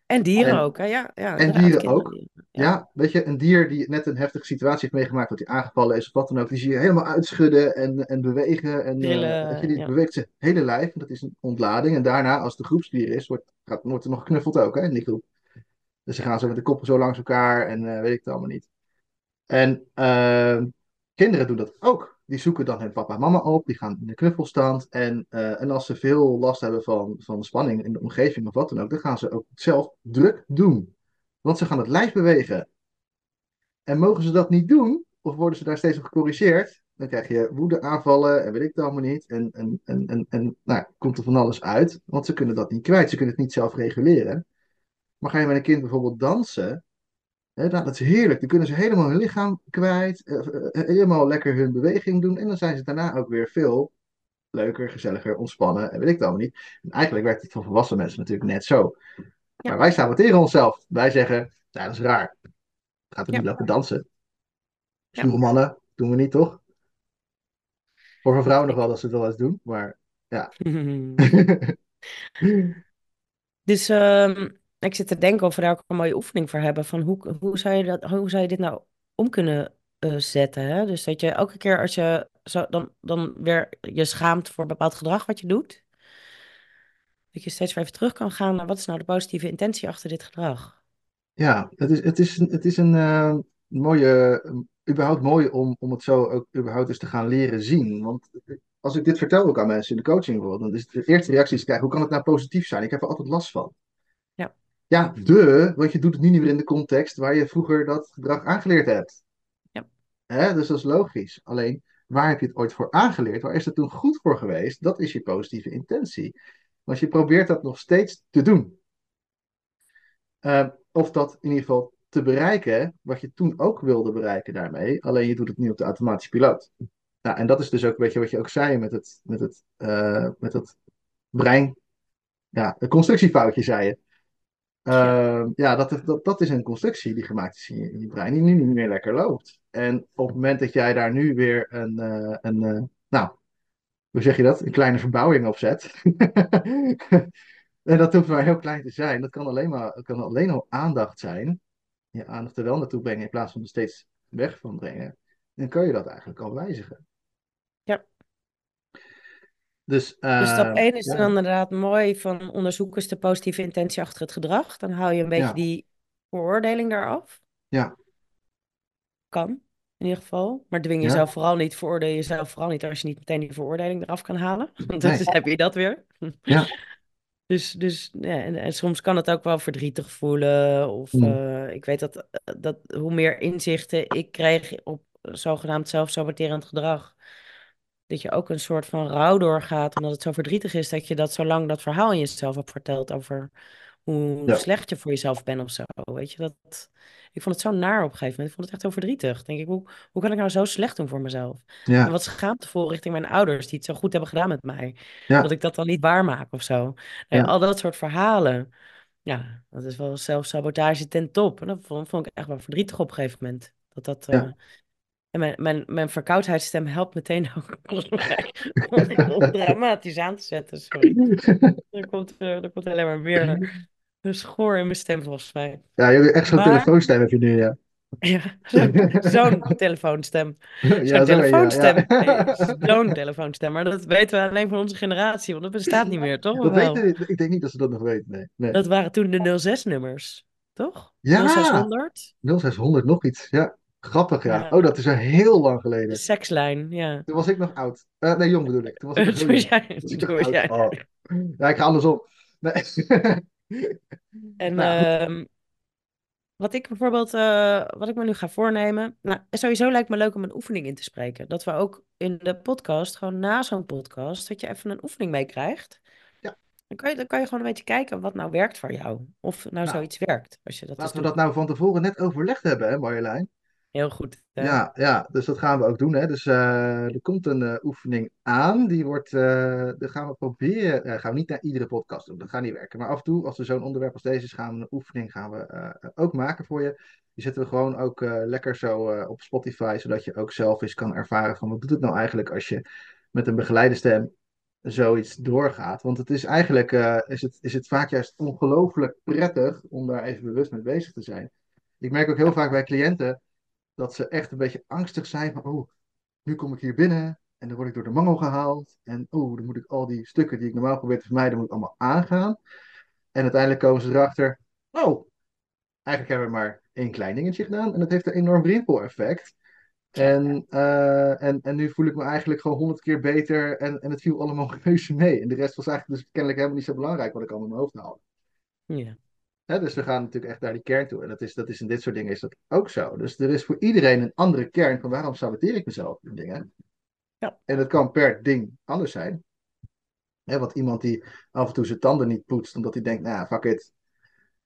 En dieren En- ook, hè? Ja, ja, en dieren ook. dieren. Ja. weet je, een dier die net een heftige situatie heeft meegemaakt, dat hij aangevallen is of wat dan ook, die zie je helemaal uitschudden en, en bewegen. En, eh, Trillen, je, die ja. beweegt zijn hele lijf, en dat is een ontlading. En daarna, als de groepsdier is, wordt, gaat, wordt er nog geknuffeld ook, hè, in die groep. Dus ze gaan zo met de koppen zo langs elkaar en eh, weet ik het allemaal niet. En eh, kinderen doen dat ook. Die zoeken dan hun papa en mama op, die gaan in de knuffelstand. En, eh, en als ze veel last hebben van, van spanning in de omgeving of wat dan ook, dan gaan ze ook zelf druk doen. Want ze gaan het lijf bewegen. En mogen ze dat niet doen, of worden ze daar steeds op gecorrigeerd, dan krijg je woedeaanvallen en weet ik het allemaal niet. En, en, en, en, en nou, komt er van alles uit, want ze kunnen dat niet kwijt. Ze kunnen het niet zelf reguleren. Maar ga je met een kind bijvoorbeeld dansen, hè, nou, dat is heerlijk. Dan kunnen ze helemaal hun lichaam kwijt, eh, eh, helemaal lekker hun beweging doen. En dan zijn ze daarna ook weer veel leuker, gezelliger, ontspannen en weet ik het allemaal niet. En eigenlijk werkt het voor volwassen mensen natuurlijk net zo. Ja. Maar wij saboteren onszelf. Wij zeggen, nou, dat is raar. Gaat er Ja. niet lopen dansen. Ja. Stoere mannen, doen we niet, toch? Voor vrouwen nog wel dat ze het wel eens doen, maar ja. [laughs] [laughs] Dus ehm, ik zit te denken of we daar ook een mooie oefening voor hebben. Van hoe, hoe, zou je dat, hoe zou je dit nou om kunnen eh, zetten? Hè? Dus dat je elke keer als je dan, dan weer je schaamt voor bepaald gedrag wat je doet. Dat je steeds weer even terug kan gaan naar wat is nou de positieve intentie achter dit gedrag? Ja, het is, het is, het is een eh, mooie, überhaupt mooi om, om het zo ook überhaupt eens te gaan leren zien. Want als ik dit vertel ook aan mensen in de coaching bijvoorbeeld, dan is de eerste reactie ze krijgen, hoe kan het nou positief zijn? Ik heb er altijd last van. Ja. De, want je doet het nu niet meer in de context waar je vroeger dat gedrag aangeleerd hebt. Ja. Hè? Dus dat is logisch. Alleen, waar heb je het ooit voor aangeleerd? Waar is het toen goed voor geweest? Dat is je positieve intentie. Want je probeert dat nog steeds te doen. Eh, of dat in ieder geval te bereiken, wat je toen ook wilde bereiken daarmee. Alleen je doet het nu op de automatische piloot. Nou, en dat is dus ook een beetje wat je ook zei met het, met het, eh, met het brein. Ja, een constructiefoutje zei je. Uh, ja, dat, dat, dat is een constructie die gemaakt is in je, in je brein, die nu niet meer lekker loopt. En op het moment dat jij daar nu weer een, uh, een uh, nou, hoe zeg je dat? Een kleine verbouwing op zet. [laughs] en dat hoeft maar heel klein te zijn. Dat kan alleen, maar, kan alleen al aandacht zijn. Je aandacht er wel naartoe brengen in plaats van er steeds weg van brengen. Dan kan je dat eigenlijk al wijzigen. Dus, uh, dus stap 1 is ja. dan inderdaad mooi van onderzoek eens de positieve intentie achter het gedrag. Dan hou je een beetje Ja. die veroordeling daaraf. Ja. Kan, in ieder geval. Maar dwing Ja. jezelf vooral niet, veroordeel jezelf vooral niet als je niet meteen die veroordeling eraf kan halen. [laughs] Want dan Nee. heb je dat weer. [laughs] Ja. Dus, dus ja, en, en soms kan het ook wel verdrietig voelen. Of Mm. eh, ik weet dat, dat hoe meer inzichten ik kreeg op zogenaamd zelfsaboterend gedrag, dat je ook een soort van rouw doorgaat. Omdat het zo verdrietig is dat je dat zo lang dat verhaal in jezelf hebt verteld over hoe Ja. slecht je voor jezelf bent of zo. Weet je, dat, ik vond het zo naar op een gegeven moment. Ik vond het echt heel verdrietig. Denk ik, hoe, hoe kan ik nou zo slecht doen voor mezelf? En wat schaamtevol richting mijn ouders, die het zo goed hebben gedaan met mij. Ja. Dat ik dat dan niet waarmaak of zo. Ja. al dat soort verhalen. Ja, dat is wel zelfsabotage ten top. En dat vond, vond ik echt wel verdrietig op een gegeven moment. Dat dat... Ja. En mijn, mijn, mijn verkoudheidsstem helpt meteen [laughs] ook om dramatisch aan te zetten. Sorry. [laughs] Er komt, eh, er komt alleen maar meer een schoor in mijn stem volgens mij. Ja, je hebt echt zo'n Maar- telefoonstem heb je nu, ja. Ja, zo- [laughs] zo'n telefoonstem. ja, Zo'n zo, ja, telefoonstem. ja. Nee, Zo'n telefoonstem. Maar dat weten we alleen van onze generatie, want dat bestaat niet meer, toch? Dat wel? weten, ik denk niet dat ze dat nog weten, nee. nee. Dat waren toen de 06-nummers, toch? Ja. 0600? 0600 nog iets, ja. Grappig, ja. Ja. Oh, dat is al heel lang De geleden. sekslijn, ja. Toen was ik nog oud. Eh, nee, jong bedoel ik. Toen was ik [laughs] nog Toen jong. jij, Was ik toen nog oud. Oh. Ja, ik ga andersom. Nee. [laughs] En [laughs] Nou, ehm, wat ik bijvoorbeeld, eh, wat ik me nu ga voornemen. Nou, sowieso lijkt me leuk om een oefening in te spreken. Dat we ook in de podcast, gewoon na zo'n podcast, dat je even een oefening meekrijgt. Ja. Dan kan je, dan kan je gewoon een beetje kijken wat nou werkt voor jou. Of nou, Nou, zoiets werkt, als je dat Laten we doet. dat nou van tevoren net overlegd hebben, hè Marjolein? Heel goed. hè? Ja, ja, dus dat gaan we ook doen. Hè. Dus eh, er komt een eh, oefening aan. Die wordt, daar gaan we proberen. gaan we niet naar iedere podcast doen. Dat gaat niet werken. Maar af en toe, als er zo'n onderwerp als deze is, gaan we een oefening gaan we, ook maken voor je. Die zetten we gewoon ook lekker zo op Spotify, zodat je ook zelf eens kan ervaren van wat doet het nou eigenlijk als je met een begeleide stem zoiets doorgaat. Want het is eigenlijk is het, is het vaak juist ongelooflijk prettig om daar even bewust mee bezig te zijn. Ik merk ook heel vaak bij cliënten dat ze echt een beetje angstig zijn van, oh, nu kom ik hier binnen en dan word ik door de mangel gehaald. En oh, dan moet ik al die stukken die ik normaal probeer te vermijden, moet ik allemaal aangaan. En uiteindelijk komen ze erachter, oh, eigenlijk hebben we maar één klein dingetje gedaan en dat heeft een enorm rimpel-effect. En, eh, en, en nu voel ik me eigenlijk gewoon honderd keer beter en, en het viel allemaal [laughs] reuze mee. En de rest was eigenlijk dus kennelijk helemaal niet zo belangrijk wat ik allemaal in mijn hoofd haalde. Ja. Dus we gaan natuurlijk echt naar die kern toe. En dat is, dat is in dit soort dingen is dat ook zo. Dus er is voor iedereen een andere kern van waarom saboteer ik mezelf in dingen. Ja. En dat kan per ding anders zijn. Want iemand die af en toe zijn tanden niet poetst omdat hij denkt, nou fuck it.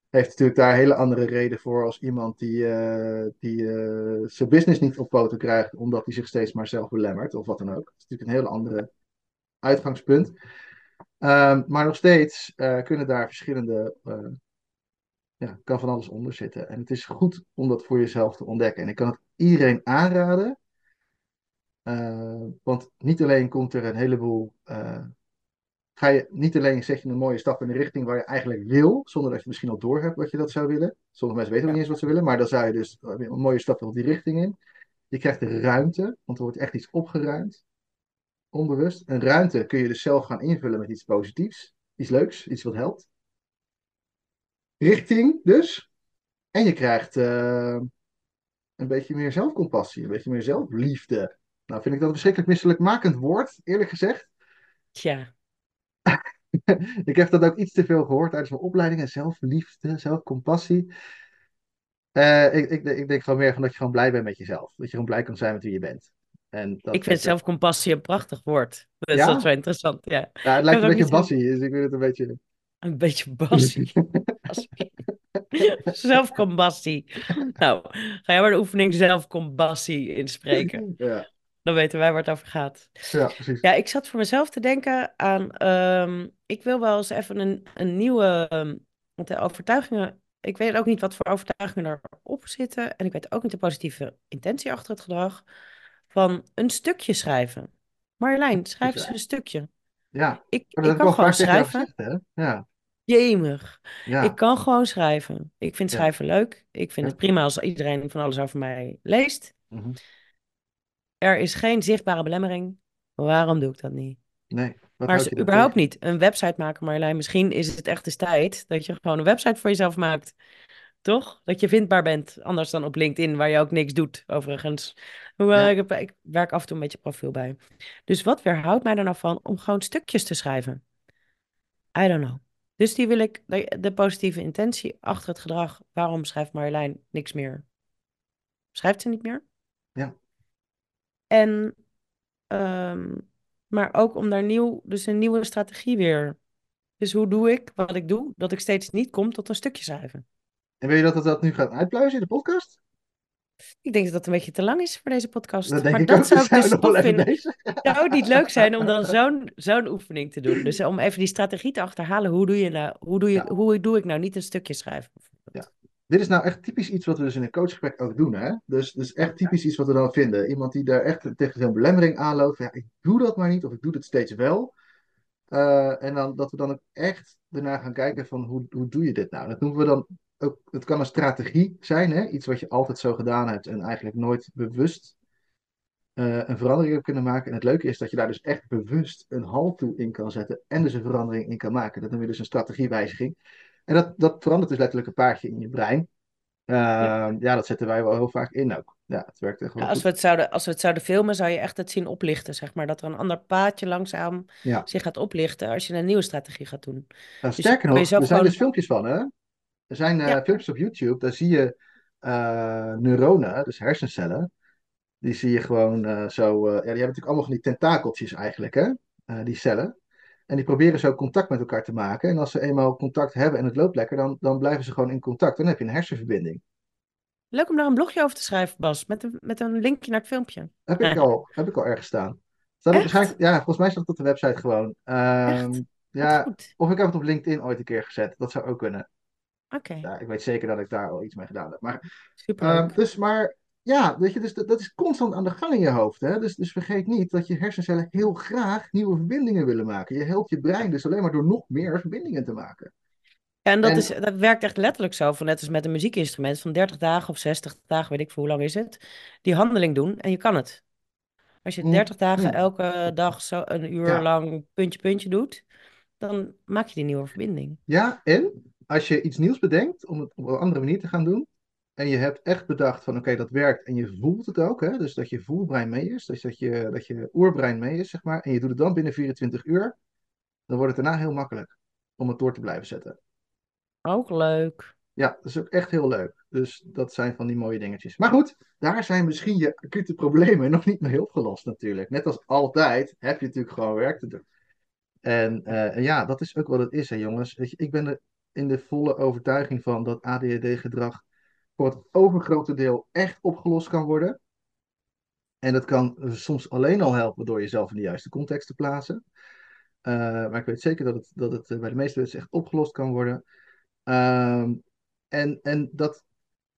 Heeft natuurlijk daar een hele andere reden voor als iemand die, eh, die eh, zijn business niet op poten krijgt omdat hij zich steeds maar zelf belemmert of wat dan ook. Dat is natuurlijk een heel andere uitgangspunt. Ehm, maar nog steeds eh, kunnen daar verschillende ja, kan van alles onder zitten. En het is goed om dat voor jezelf te ontdekken. En ik kan het iedereen aanraden. eh, want niet alleen komt er een heleboel. eh, ga je niet alleen zet je een mooie stap in de richting waar je eigenlijk wil, zonder dat je misschien al door hebt wat je dat zou willen. Sommige mensen weten ook niet eens wat ze willen, maar dan zou je dus een mooie stap op die richting in. Je krijgt de ruimte, want er wordt echt iets opgeruimd, onbewust. En ruimte kun je dus zelf gaan invullen met iets positiefs, iets leuks, iets wat helpt. Richting dus. En je krijgt eh, een beetje meer zelfcompassie, een beetje meer zelfliefde. Nou, vind ik dat een verschrikkelijk misselijkmakend woord, eerlijk gezegd. Tja, [laughs] ik heb dat ook iets te veel gehoord tijdens mijn opleidingen. Zelfliefde, zelfcompassie. Eh, ik, ik, ik denk gewoon meer van dat je gewoon blij bent met jezelf. Dat je gewoon blij kan zijn met wie je bent. En dat, ik vind dat- zelfcompassie een prachtig woord. Dat Ja? is wel zo interessant, ja. Ja, het lijkt een beetje bassie, dus ik vind het een beetje... Een beetje bassie. Bassie. [laughs] Zelfcompassie. Nou, ga jij maar de oefening zelfcompassie inspreken. ja, Dan weten wij waar het over gaat. ja, precies. Ja, ik zat voor mezelf te denken aan. ehm, ik wil wel eens even een, een nieuwe. ehm, want de overtuigingen. Ik weet ook niet wat voor overtuigingen erop zitten. En ik weet ook niet de positieve intentie achter het gedrag. Van een stukje schrijven. Marjolein, schrijf eens een stukje. Ja, Ik, dat ik kan gewoon schrijven. gezegd? Ja, Jemig. ja. Ik kan gewoon schrijven. Ik vind Ja. schrijven leuk. Ik vind Ja. het prima als iedereen van alles over mij leest. Mhm. Er is geen zichtbare belemmering. Waarom doe ik dat niet? Nee, wat Maar ze, überhaupt niet. Een website maken, Marjolein. Misschien is het echt eens tijd dat je gewoon een website voor jezelf maakt. Toch? Dat je vindbaar bent. Anders dan op LinkedIn, waar je ook niks doet, overigens. Hoewel, Ja. ik, heb, ik werk af en toe een beetje profiel bij. Dus wat weerhoudt mij er nou van om gewoon stukjes te schrijven? I don't know. Dus die wil ik, de, de positieve intentie achter het gedrag. Waarom schrijft Marjolein niks meer? Schrijft ze niet meer? Ja. En, ehm, maar ook om daar nieuw, dus een nieuwe strategie weer. Dus hoe doe ik wat ik doe, dat ik steeds niet kom tot een stukje schrijven? En wil je dat het dat nu gaat uitpluizen in de podcast? Ik denk dat dat een beetje te lang is voor deze podcast. Dat maar dat ook. zou ik dus tof vinden. bezig. Zou het niet leuk zijn om dan zo'n zo'n oefening te doen? Dus om even die strategie te achterhalen. Hoe doe, je nou, hoe, doe je, Ja. hoe doe ik nou niet een stukje schrijven? Dit is nou echt typisch iets wat we dus in een coachgesprek ook doen, hè? Dus, dus echt typisch iets wat we dan vinden. Iemand die daar echt tegen zo'n belemmering aanloopt. Ja, ik doe dat maar niet, of ik doe het steeds wel. Eh, en dan dat we dan ook echt daarna gaan kijken van hoe, hoe doe je dit nou? Dat noemen we dan ook, het kan een strategie zijn, hè? Iets wat je altijd zo gedaan hebt en eigenlijk nooit bewust eh, een verandering hebt kunnen maken. En het leuke is dat je daar dus echt bewust een halt toe in kan zetten en dus een verandering in kan maken. Dat noem je dus een strategiewijziging. En dat, dat verandert dus letterlijk een paardje in je brein. Eh, ja. dat zetten wij wel heel vaak in ook. Ja, het werkt echt wel Ja, als, goed. we het zouden, als we het zouden filmen, zou je echt het zien oplichten. Zeg maar. Dat er een ander paadje langzaam Ja. zich gaat oplichten als je een nieuwe strategie gaat doen. Nou, je sterker nog, er zijn gewoon- dus filmpjes van, hè? Er zijn Ja. filmpjes op YouTube, daar zie je eh, neuronen, dus hersencellen. Die zie je gewoon eh, zo. ja, die hebben natuurlijk allemaal van die tentakeltjes eigenlijk, hè? Die cellen. En die proberen zo contact met elkaar te maken. En als ze eenmaal contact hebben en het loopt lekker, dan, dan blijven ze gewoon in contact. Dan heb je een hersenverbinding. Leuk om daar een blogje over te schrijven, Bas. Met een, met een linkje naar het filmpje. Heb ik al, heb ik al ergens staan. Staat waarschijnlijk, ja, volgens mij staat het op de website gewoon. Echt? ja, of ik heb het op LinkedIn ooit een keer gezet. Dat zou ook kunnen. Oké, Ja, ik weet zeker dat ik daar al iets mee gedaan heb. Maar superleuk. Ehm, dus maar ja, weet je, dus dat, dat is constant aan de gang in je hoofd. Hè? Dus, dus vergeet niet dat je hersencellen heel graag nieuwe verbindingen willen maken. Je helpt je brein dus alleen maar door nog meer verbindingen te maken. Ja, en dat, En- is, dat werkt echt letterlijk zo, van net als met een muziekinstrument, van 30 dagen of 60 dagen, weet ik veel hoe lang is het, die handeling doen en je kan het. Als je Mm, 30 dagen mm. elke dag zo een uur Ja. lang puntje puntje doet, dan maak je die nieuwe verbinding. Ja, en als je iets nieuws bedenkt om het op een andere manier te gaan doen. En je hebt echt bedacht van oké, dat werkt. En je voelt het ook. Hè? Dus dat je voelbrein mee is. Dus dat je, dat je oerbrein mee is, zeg maar. En je doet het dan binnen 24 uur. Dan wordt het daarna heel makkelijk om het door te blijven zetten. Ook leuk. Ja, dat is ook echt heel leuk. Dus dat zijn van die mooie dingetjes. Maar goed, daar zijn misschien je acute problemen nog niet mee opgelost natuurlijk. Net als altijd heb je natuurlijk gewoon werk te doen. En eh, ja, dat is ook wat het is, hè, jongens. Weet je, ik ben er in de volle overtuiging van dat ADHD-gedrag voor het overgrote deel echt opgelost kan worden. En dat kan soms alleen al helpen door jezelf in de juiste context te plaatsen. Eh, maar ik weet zeker dat het, dat het eh, bij de meeste mensen echt opgelost kan worden. Ehm, en, en dat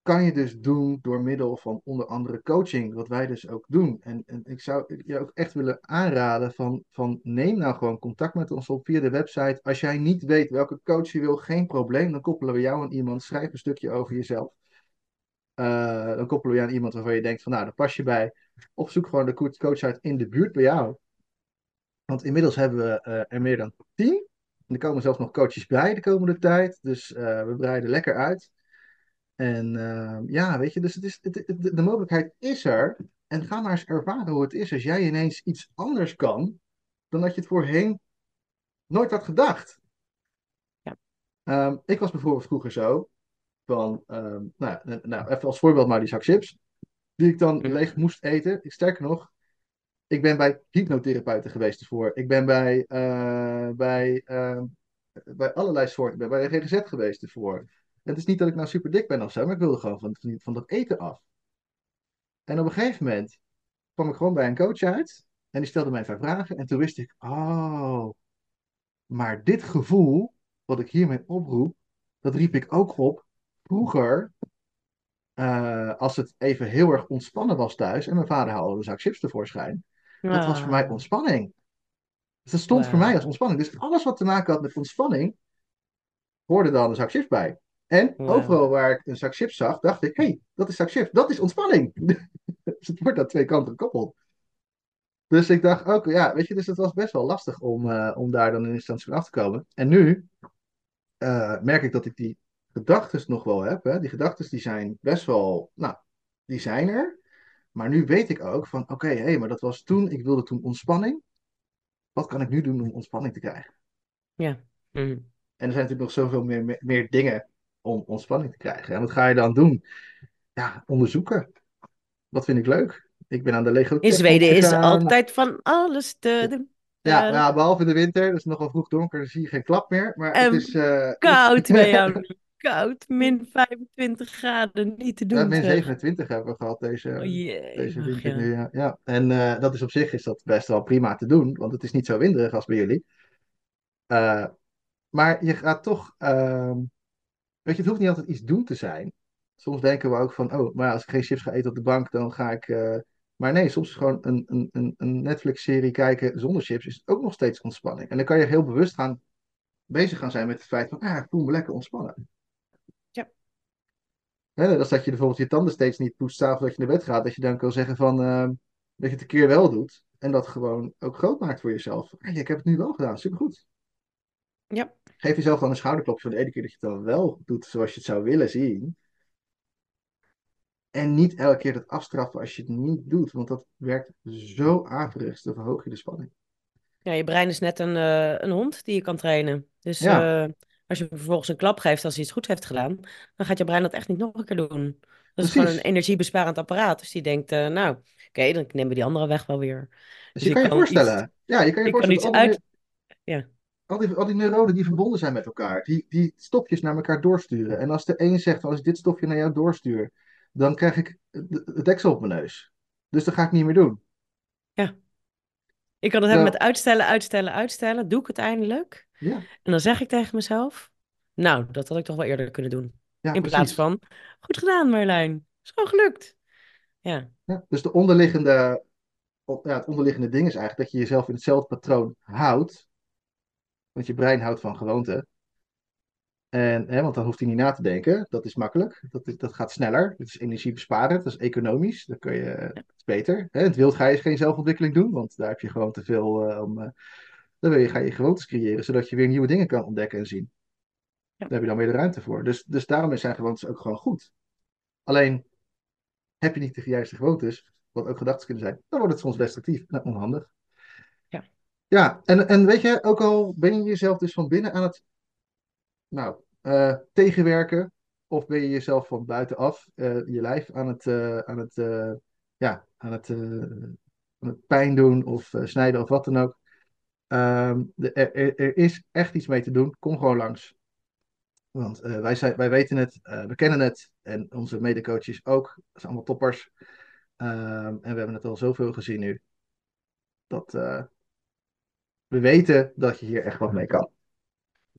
kan je dus doen door middel van onder andere coaching, wat wij dus ook doen. En, en ik zou je ook echt willen aanraden van, van neem nou gewoon contact met ons op via de website. Als jij niet weet welke coach je wil, geen probleem. Dan koppelen we jou aan iemand. Schrijf een stukje over jezelf. Eh, dan koppelen we je aan iemand waarvan je denkt van nou, daar pas je bij. Of zoek gewoon de coach uit in de buurt bij jou. Want inmiddels hebben we eh, er meer dan tien. En er komen zelfs nog coaches bij de komende tijd. Dus eh, we breiden lekker uit. En uh, ja, weet je, dus het is, het, de, de, mogelijkheid is er. En ga maar eens ervaren hoe het is als jij ineens iets anders kan dan dat je het voorheen nooit had gedacht. Ja. Um, ik was bijvoorbeeld vroeger zo van, um, nou, nou, even als voorbeeld maar die zak chips, die ik dan leeg moest eten. Ik, sterker nog, ik ben bij hypnotherapeuten geweest ervoor. Ik ben bij, uh, bij, uh, bij allerlei soorten, ik ben bij de GGZ geweest ervoor. Het is niet dat ik nou super dik ben of zo, maar ik wilde gewoon van, van, dat eten af. En op een gegeven moment kwam ik gewoon bij een coach uit. En die stelde mij vijf vragen. En toen wist ik, oh, maar dit gevoel, wat ik hiermee oproep, dat riep ik ook op vroeger. Uh, als het even heel erg ontspannen was thuis. En mijn vader haalde een zak chips tevoorschijn. Dat was voor mij ontspanning. Dus dat stond voor mij als ontspanning. Dus alles wat te maken had met ontspanning, hoorde dan een zak chips bij. En overal waar ik een zak chips zag, dacht ik, hé, hey, dat is zak chips, dat is ontspanning. [laughs] dus het wordt aan twee kanten gekoppeld. Dus ik dacht ook, ja, weet je, dus het was best wel lastig om, uh, om daar dan in instantie van af te komen. En nu uh, merk ik dat ik die gedachten nog wel heb. Hè. Die gedachten die zijn best wel, nou, die zijn er. Maar nu weet ik ook van, oké, okay, hé, hey, maar dat was toen, ik wilde toen ontspanning. Wat kan ik nu doen om ontspanning te krijgen? Ja. Mm. En er zijn natuurlijk nog zoveel meer, meer, meer dingen om ontspanning te krijgen. En wat ga je dan doen? Ja, onderzoeken. Wat vind ik leuk? Ik ben aan de Lego. In Zweden is altijd van alles te doen. Ja, ja, behalve in de winter. Het is nogal vroeg donker, dan zie je geen klap meer. Maar en het is... Uh, koud bij jou. [laughs] koud, min 25 graden, niet te doen. Ja, min 27 hebben we gehad deze, oh, deze winter ja. nu. Ja. ja. En uh, dat is op zich is dat best wel prima te doen, want het is niet zo winderig als bij jullie. Uh, maar je gaat toch... Uh, Weet je, het hoeft niet altijd iets doen te zijn. Soms denken we ook van, oh, maar als ik geen chips ga eten op de bank, dan ga ik. Uh... Maar nee, soms is gewoon een, een, een Netflix-serie kijken zonder chips is ook nog steeds ontspanning. En dan kan je heel bewust gaan bezig gaan zijn met het feit van, ah, ik voel me lekker ontspannen. Ja. Dat dat je bijvoorbeeld je tanden steeds niet poetst s'avonds dat je naar bed gaat. Dat je dan kan zeggen van, uh, dat je het een keer wel doet. En dat gewoon ook groot maakt voor jezelf. Ah, ik heb het nu wel gedaan, supergoed. Ja. Geef jezelf dan een schouderklopje van de ene keer dat je het dan wel doet zoals je het zou willen zien. En niet elke keer dat afstraffen als je het niet doet, want dat werkt zo averechts, dan verhoog je de spanning. Ja, je brein is net een, uh, een hond die je kan trainen. Dus ja. uh, als je vervolgens een klap geeft als hij iets goed heeft gedaan, dan gaat je brein dat echt niet nog een keer doen. Dat Precies. is gewoon een energiebesparend apparaat. Dus die denkt, uh, nou, oké, okay, dan nemen we die andere weg wel weer. Dus, dus je kan je, voorstellen. Iets, ja, je kan je voorstellen. Kan iets uit... Ja al die, al die neuronen die verbonden zijn met elkaar, die, die stofjes naar elkaar doorsturen. En als de een zegt, als ik dit stofje naar jou doorstuur, dan krijg ik het deksel op mijn neus. Dus dat ga ik niet meer doen. Ja. Ik kan het hebben met uitstellen, uitstellen, uitstellen. Doe ik het eindelijk. Ja. En dan zeg ik tegen mezelf, nou, dat had ik toch wel eerder kunnen doen. Ja, In precies. plaats van, goed gedaan Marlijn. Is gewoon gelukt. Ja. ja dus de onderliggende, ja, het onderliggende ding is eigenlijk dat je jezelf in hetzelfde patroon houdt. Want je brein houdt van gewoonte. En, hè, want dan hoeft hij niet na te denken. Dat is makkelijk. Dat, is, dat gaat sneller. Dat is energiebesparend. Dat is economisch. Dat, kun je, dat is beter. Hè, het wild ga je geen zelfontwikkeling doen. Want daar heb je gewoon te veel uh, om. Uh, dan wil je, ga je gewoontes creëren. Zodat je weer nieuwe dingen kan ontdekken en zien. Daar heb je dan weer de ruimte voor. Dus, dus daarom zijn gewoontes ook gewoon goed. Alleen heb je niet de juiste gewoontes. Wat ook gedachten kunnen zijn. Dan wordt het soms destructief en onhandig. Ja, en, en weet je, ook al ben je jezelf dus van binnen aan het, nou, eh, tegenwerken? Of ben je jezelf van buitenaf, eh, je lijf aan het, eh, aan het, ja, aan het, aan het pijn doen of snijden of wat dan ook? Ehm, er, is echt iets mee te doen. Kom gewoon langs. Want wij, zijn, wij weten het, we kennen het. En onze medecoaches ook. Dat zijn allemaal toppers. Ehm, en we hebben het al zoveel gezien nu. Dat we weten dat je hier echt wat mee kan.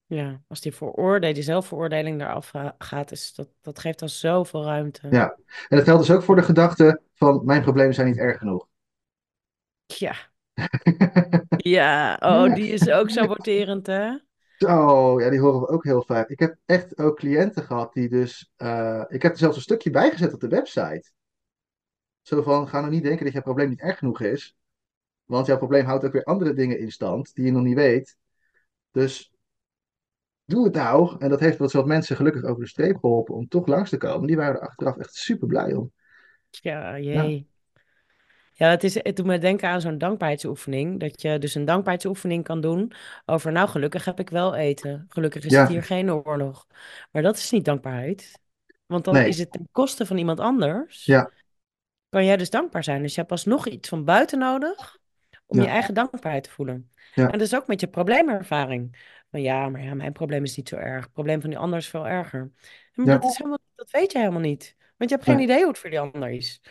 Ja, als die veroordeel, die zelfveroordeling eraf ga- gaat, is dat, dat geeft dan zoveel ruimte. Ja. En dat geldt dus ook voor de gedachte van mijn problemen zijn niet erg genoeg. Ja, [laughs] ja, oh, die is ook saboterend, hè? Zo, ja, die horen we ook heel vaak. Ik heb echt ook cliënten gehad die dus... eh, ik heb er zelfs een stukje bijgezet op de website. Zo van, ga nou niet denken dat jouw probleem niet erg genoeg is. Want jouw probleem houdt ook weer andere dingen in stand die je nog niet weet. Dus doe het nou. En dat heeft wat mensen gelukkig over de streep geholpen om toch langs te komen. Die waren er achteraf echt super blij om. Ja, jee. Ja, het, is, het doet me denken aan zo'n dankbaarheidsoefening. Dat je dus een dankbaarheidsoefening kan doen over, nou, gelukkig heb ik wel eten. Gelukkig is het hier geen oorlog. Maar dat is niet dankbaarheid. Want dan nee, is het ten koste van iemand anders. ja, Kan jij dus dankbaar zijn. Dus je hebt alsnog iets van buiten nodig om je eigen dankbaarheid te voelen. ja, En dat is ook met je probleemervaring. Van ja, maar ja, mijn probleem is niet zo erg. Het probleem van die ander is veel erger. Ja, dat is helemaal, dat weet je helemaal niet. Want je hebt geen idee hoe het voor die ander is.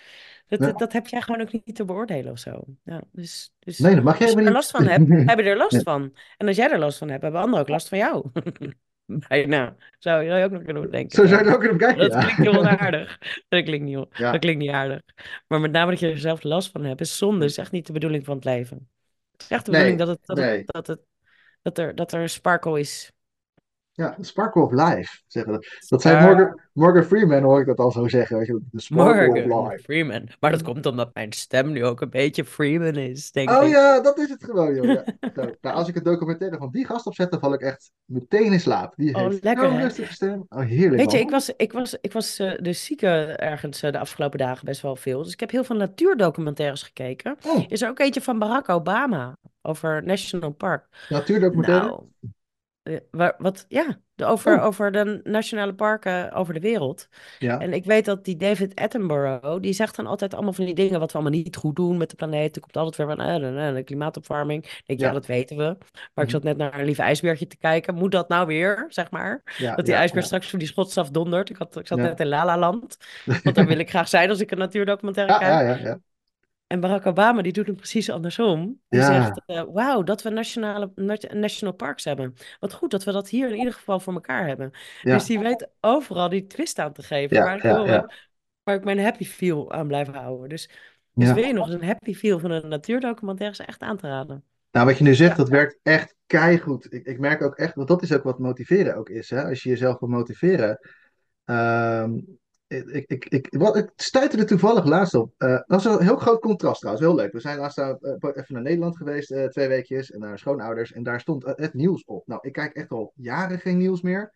Dat, nee, dat, dat heb jij gewoon ook niet te beoordelen of zo. Ja, dus, dus nee, dat mag jij als je er last van hebt, [laughs] hebben er last van. En als jij er last van hebt, hebben anderen ook last van jou. [laughs] [laughs] Bijna. Zou je ook nog kunnen denken Zo zou je er ook kunnen bekijken, Dat klinkt heel [laughs] onaardig. Dat klinkt niet, dat Ja, klinkt niet aardig. Maar met name dat je er zelf last van hebt, is zonde. is echt niet de bedoeling van het leven. Het is echt de bedoeling dat, het, dat, dat, het, dat, er, dat er een sparkle is. Ja, sparkle of life, zeggen we. Dat zei Morgan, Morgan Freeman, hoor ik dat al zo zeggen. Weet je, the sparkle of Morgan life. Freeman. Maar dat komt omdat mijn stem nu ook een beetje Freeman is, denk Oh ik. ja, dat is het gewoon, joh. Ja. Nou, als ik het documentaire van die gast opzet, dan val ik echt meteen in slaap. Die Oh, heeft lekker hè? rustige stem. Oh, heerlijk, Weet je, ik was, ik was, ik was eh, dus ziek eh, ergens eh, de afgelopen dagen best wel veel. Dus ik heb heel veel natuurdocumentaires gekeken. Oh, Is er ook eentje van Barack Obama over National Park? natuurdocumentaire? Nou, waar, wat, ja, de, over, Oh, over de nationale parken over de wereld. ja, En ik weet dat die David Attenborough, die zegt dan altijd allemaal van die dingen wat we allemaal niet goed doen met de planeet. Er komt altijd weer van eh, de, de klimaatopwarming. Ik denk, ja, ja. dat weten we. Maar ik Mhm. zat net naar een lieve ijsbeertje te kijken. Moet dat nou weer, zeg maar? Ja, Dat die ja, straks voor die schotsaf dondert. Ik, had, ik zat net in La La Land. Want daar wil ik graag zijn als ik een natuurdocumentaire Ja, ja, kijk. En Barack Obama, die doet het precies andersom. Die Ja, zegt, eh, wauw, dat we nationale, nat- national parks hebben. Wat goed dat we dat hier in ieder geval voor elkaar hebben. Dus die weet overal die twist aan te geven, ja, waar ik, waar ik mijn happy feel aan blijf houden. Dus, dus wil je nog eens een happy feel van een natuurdocumentaire, is echt aan te raden. Nou, wat je nu zegt, dat werkt echt keigoed. Ik, ik merk ook echt, want dat is ook wat motiveren ook is. Hè? Als je jezelf wil motiveren. Ehm, ik, ik, ik, wat, ik stuitte er toevallig laatst op. Eh, dat is een heel groot contrast trouwens, heel leuk. We zijn laatst daar, eh, even naar Nederland geweest, eh, twee weekjes, en naar schoonouders. En daar stond eh, het nieuws op. Nou, ik kijk echt al jaren geen nieuws meer.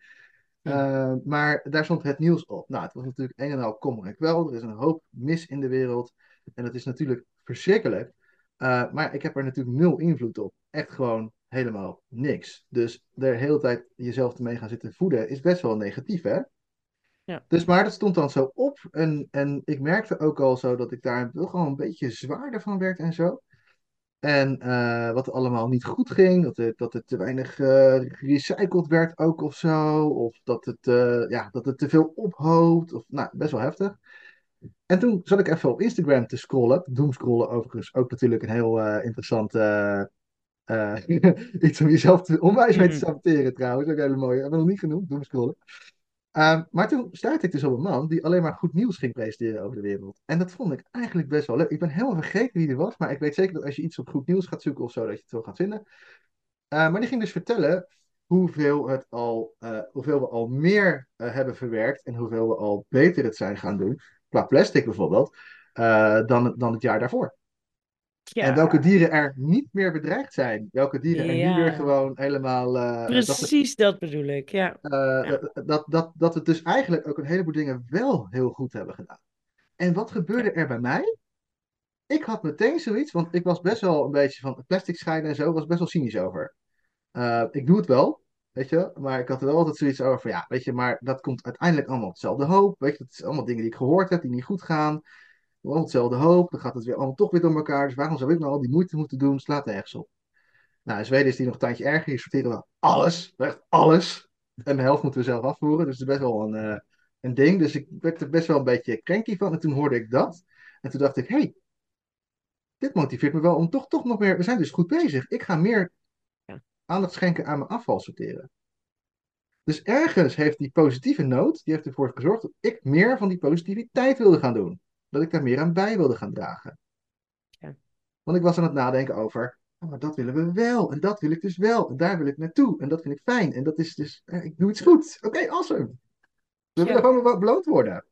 maar daar stond het nieuws op. Nou, het was natuurlijk een en al kommer en kwel. Er is een hoop mis in de wereld. En dat is natuurlijk verschrikkelijk. Maar ik heb er natuurlijk nul invloed op. Echt gewoon helemaal niks. Dus de hele tijd jezelf ermee gaan zitten voeden is best wel negatief, hè? Ja. Dus maar dat stond dan zo op. En, en ik merkte ook al zo dat ik daar wel gewoon een beetje zwaarder van werd en zo. En uh, wat allemaal niet goed ging, dat het, dat het te weinig uh, gerecycled werd ook of zo. Of dat het, uh, ja, dat het te veel ophoopt. Of, nou, best wel heftig. En toen zat ik even op Instagram te scrollen. Doomscrollen overigens ook natuurlijk een heel interessant [laughs] iets om jezelf te, onwijs mee te saboteren trouwens. Ook een hele mooie. Hebben we nog niet genoemd, doomscrollen. Uh, maar toen stuitte ik dus op een man die alleen maar goed nieuws ging presenteren over de wereld. En dat vond ik eigenlijk best wel leuk. Ik ben helemaal vergeten wie die was, maar ik weet zeker dat als je iets op goed nieuws gaat zoeken of zo, dat je het wel gaat vinden. Uh, maar die ging dus vertellen hoeveel, het al, uh, hoeveel we al meer uh, hebben verwerkt en hoeveel we al beter het zijn gaan doen, qua plastic bijvoorbeeld, uh, dan, dan het jaar daarvoor. Ja. En welke dieren er niet meer bedreigd zijn. Welke dieren er Ja. nu weer gewoon helemaal. Uh, Precies dat, het, dat, bedoel ik, ja. Uh, ja. Dat, dat, dat we dus eigenlijk ook een heleboel dingen wel heel goed hebben gedaan. En wat gebeurde er bij mij? Ik had meteen zoiets, want ik was best wel een beetje van plastic scheiden en zo, was best wel cynisch over. Uh, ik doe het wel, Weet je? Maar ik had er wel altijd zoiets over van ja, weet je, maar dat komt uiteindelijk allemaal op hetzelfde hoop. Weet je, dat zijn allemaal dingen die ik gehoord heb, die niet goed gaan. Allemaal hetzelfde hoop. Dan gaat het weer allemaal toch weer door elkaar. Dus waarom zou ik nou al die moeite moeten doen? Slaat nergens op. Nou, in Zweden is die nog een tandje erger. Hier sorteren we alles. Echt alles. En de helft moeten we zelf afvoeren. Dus het is best wel een, eh, een ding. Dus ik werd er best wel een beetje cranky van. En toen hoorde ik dat. En toen dacht ik, hé, hey, dit motiveert me wel om toch, toch nog meer... We zijn dus goed bezig. Ik ga meer aandacht schenken aan mijn afval sorteren. Dus ergens heeft die positieve noot, die heeft ervoor gezorgd dat ik meer van die positiviteit wilde gaan doen. Dat ik daar meer aan bij wilde gaan dragen. Ja. Want ik was aan het nadenken over, oh, maar dat willen we wel. En dat wil ik dus wel. En daar wil ik naartoe. En dat vind ik fijn. En dat is dus, eh, ik doe iets goed. Oké, awesome. We Ja. willen gewoon wel beloond worden.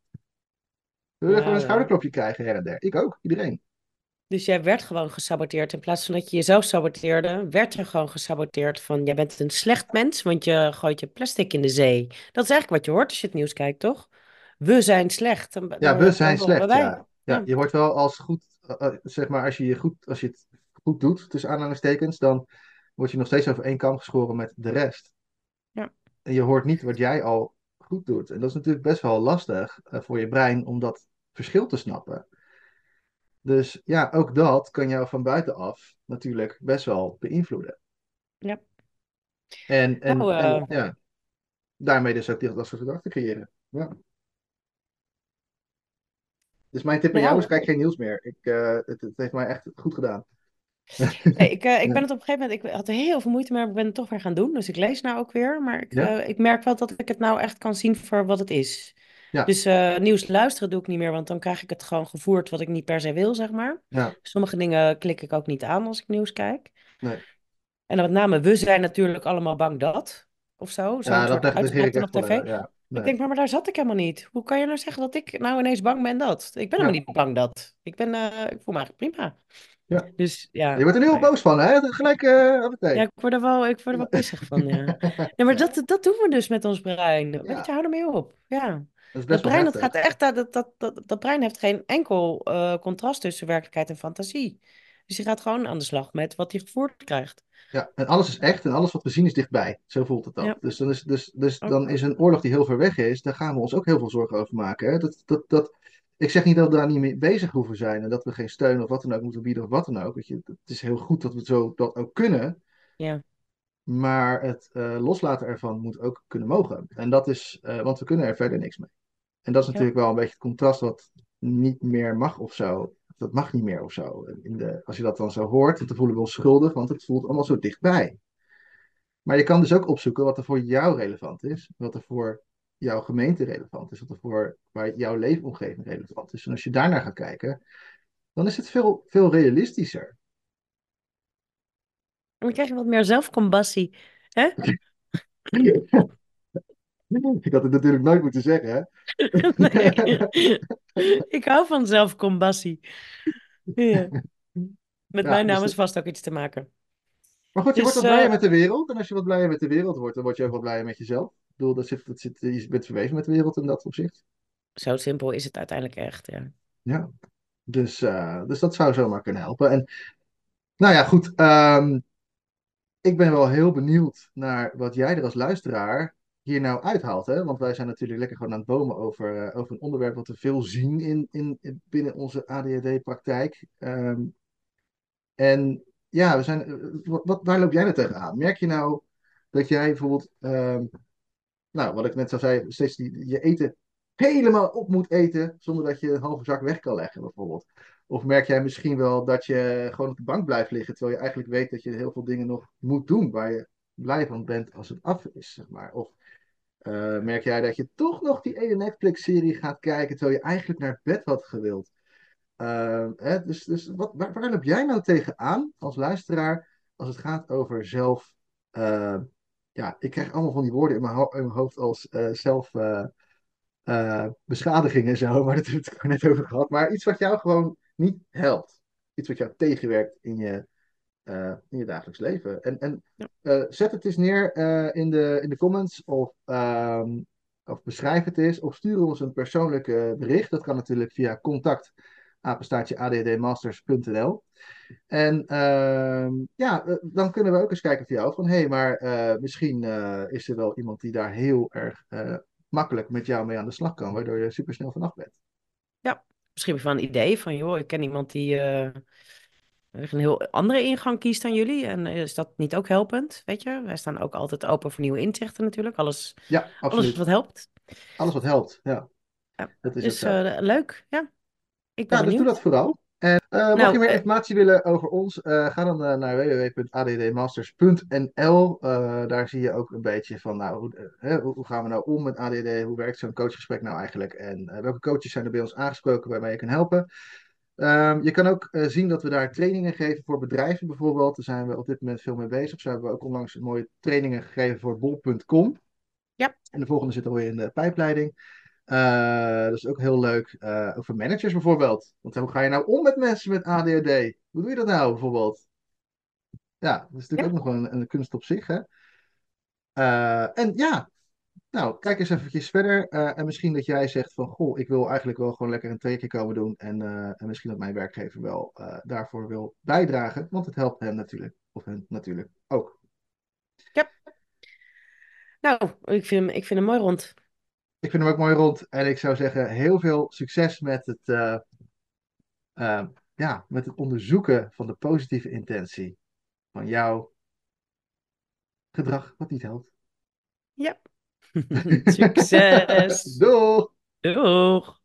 We willen Ja, gewoon een schouderklopje krijgen her en der. Ik ook, iedereen. Dus jij werd gewoon gesaboteerd. In plaats van dat je jezelf saboteerde, werd er gewoon gesaboteerd van jij bent een slecht mens, want je gooit je plastic in de zee. Dat is eigenlijk wat je hoort als je het nieuws kijkt, toch? We zijn slecht. Ja, we zijn slecht. Ja. Ja, Ja. je hoort wel als goed, eh, eh, zeg maar, als je, je goed, als je het goed doet, tussen aanhalingstekens, dan word je nog steeds over één kam geschoren met de rest. Ja. En je hoort niet wat jij al goed doet. En dat is natuurlijk best wel lastig eh, voor je brein om dat verschil te snappen. Dus ja, ook dat kan jou van buitenaf natuurlijk best wel beïnvloeden. Ja. En, en, Nou, en ja, daarmee dus ook dat soort gedachten creëren. Ja. Dus mijn tip aan jou is: kijk geen nieuws meer. Ik, eh, het, het heeft mij echt goed gedaan. [laughs] Nee, ik, eh, ik ben het op een gegeven moment, ik had er heel veel moeite mee, maar ik ben het toch weer gaan doen. Dus ik lees nou ook weer, maar ik, Ja. eh, ik merk wel dat ik het nou echt kan zien voor wat het is. Ja. Dus nieuws luisteren doe ik niet meer, want dan krijg ik het gewoon gevoerd wat ik niet per se wil, zeg maar. Ja. Sommige dingen klik ik ook niet aan als ik nieuws kijk. Nee. En dan met name, we zijn natuurlijk allemaal bang dat, of zo. Zo'n Ja, dat uitspraak ik echt op tv. Nee. Ik denk, maar, maar daar zat ik helemaal niet. Hoe kan je nou zeggen dat ik nou ineens bang ben dat? Ik ben Ja. helemaal niet bang dat. Ik ben, eh, ik voel me eigenlijk prima. Ja. Dus ja. Je wordt er nu heel boos van, hè? Gelijk, hoppatee. Ja, ik word er wel, ik word er wel pissig van, ja. [laughs] Ja, maar dat, dat doen we dus met ons brein. Ja. Weet je, hou ermee op. Ja. Dat brein, dat gaat echt, dat, dat, dat, dat brein heeft geen enkel eh, contrast tussen werkelijkheid en fantasie. Dus die gaat gewoon aan de slag met wat hij gevoerd krijgt. Ja, en alles is echt en alles wat we zien is dichtbij. Zo voelt het. Ja. Dus, dan is, dus, dus dan is een oorlog die heel ver weg is, daar gaan we ons ook heel veel zorgen over maken. Hè? Dat, dat, dat, ik zeg niet dat we daar niet mee bezig hoeven zijn en dat we geen steun of wat dan ook moeten bieden of wat dan ook. Weet je, het is heel goed dat we zo dat ook kunnen, Ja, maar het eh, loslaten ervan moet ook kunnen mogen. En dat is, eh, want we kunnen er verder niks mee. En dat is Ja. natuurlijk wel een beetje het contrast wat niet meer mag of zo. Dat mag niet meer of zo. In de, als je dat dan zo hoort, dan voelen we ons schuldig, want het voelt allemaal zo dichtbij. Maar je kan dus ook opzoeken wat er voor jou relevant is, wat er voor jouw gemeente relevant is, wat er voor waar jouw leefomgeving relevant is. En als je daarnaar gaat kijken, dan is het veel, veel realistischer. en dan krijg je wat meer zelfcompassie. Hè? [laughs] [laughs] Ik had het natuurlijk nooit moeten zeggen, hè? [laughs] Nee. Ik hou van zelfcompassie. Ja. Met Ja, mijn dus naam is vast ook iets te maken. Maar goed, je Dus, wordt wat blijer eh, met de wereld. En als je wat blijer met de wereld wordt, dan word je ook wat blijer met jezelf. Ik bedoel, dat zit, dat zit, je bent verweven met de wereld in dat opzicht. Zo simpel is het uiteindelijk echt, ja. Ja. Dus, eh, dus dat zou zomaar kunnen helpen. En nou ja, goed. ehm, ik ben wel heel benieuwd naar wat jij er als luisteraar hier nou uithaalt. Hè? Want wij zijn natuurlijk lekker gewoon aan het bomen over, eh, over een onderwerp wat we veel zien in, in, in- binnen onze ADHD-praktijk. Ehm, en ja, we zijn, eh, wat, wat- waar loop jij nou tegenaan? Merk je nou dat jij bijvoorbeeld, ehm, nou, wat ik net zo zei, steeds die, je eten helemaal op moet eten zonder dat je een halve zak weg kan leggen, bijvoorbeeld? Of merk jij misschien wel dat je gewoon op de bank blijft liggen, terwijl je eigenlijk weet dat je heel veel dingen nog moet doen waar je blij van bent als het af is, zeg maar? Of eh, merk jij dat je toch nog die ene Netflix-serie gaat kijken, terwijl je eigenlijk naar bed had gewild? Ehm, hè, dus dus wat, waar, loop jij nou tegenaan als luisteraar als het gaat over zelf. eh, ja, ik krijg allemaal van die woorden in mijn, hoofd als eh, zelf. eh, en zo, [laughs] maar dat hebben we het net over gehad. Maar iets wat jou gewoon niet helpt. Iets wat jou tegenwerkt in je, eh, in je dagelijks leven. En, en Ja. eh, zet het eens neer eh, in, de, in de comments of, ehm, of beschrijf het eens. Of stuur ons een persoonlijk bericht. Dat kan natuurlijk via contact apenstaartje addmasters.nl. En ehm, ja, dan kunnen we ook eens kijken voor jou van, hé, hey, maar misschien is er wel iemand die daar heel erg makkelijk met jou mee aan de slag kan, waardoor je super snel vanaf bent. Ja, misschien van een idee van, joh, ik ken iemand die een heel andere ingang kiest dan jullie. En is dat niet ook helpend? Weet je, wij staan ook altijd open voor nieuwe inzichten natuurlijk. Alles, ja, alles wat helpt. Alles wat helpt, ja. ja. Dat is dus uh, leuk, ja. Ik ben ja, dus doe dat vooral. En uh, mocht nou, je meer informatie willen over ons, uh, ga dan naar www.addmasters.nl. daar zie je ook een beetje van, nou, hoe, hoe, gaan we nou om met ADD? Hoe werkt zo'n coachgesprek nou eigenlijk? En welke coaches zijn er bij ons aangesproken waarmee je kan helpen? Um, je kan ook zien dat we daar trainingen geven voor bedrijven bijvoorbeeld. Daar zijn we op dit moment veel mee bezig. Zo hebben we ook onlangs mooie trainingen gegeven voor bol.com. Ja. En de volgende zit alweer in de pijpleiding. Uh, dat is ook heel leuk. Uh, ook voor managers bijvoorbeeld. Want hoe ga je nou om met mensen met ADHD? Hoe doe je dat nou bijvoorbeeld? Ja, dat is natuurlijk ook nog wel een, een, kunst op zich. Hè? Uh, en ja, nou, kijk eens eventjes verder. en misschien dat jij zegt van, goh, ik wil eigenlijk wel gewoon lekker een twee keer komen doen. En, en misschien dat mijn werkgever wel daarvoor wil bijdragen. Want het helpt hem natuurlijk. Of hen natuurlijk ook. Ja. Nou, ik vind, ik vind hem mooi rond. Ik vind hem ook mooi rond. En ik zou zeggen, heel veel succes met het, ja, met het onderzoeken van de positieve intentie van jouw gedrag wat niet helpt. Ja. [laughs] Success. Door. Door.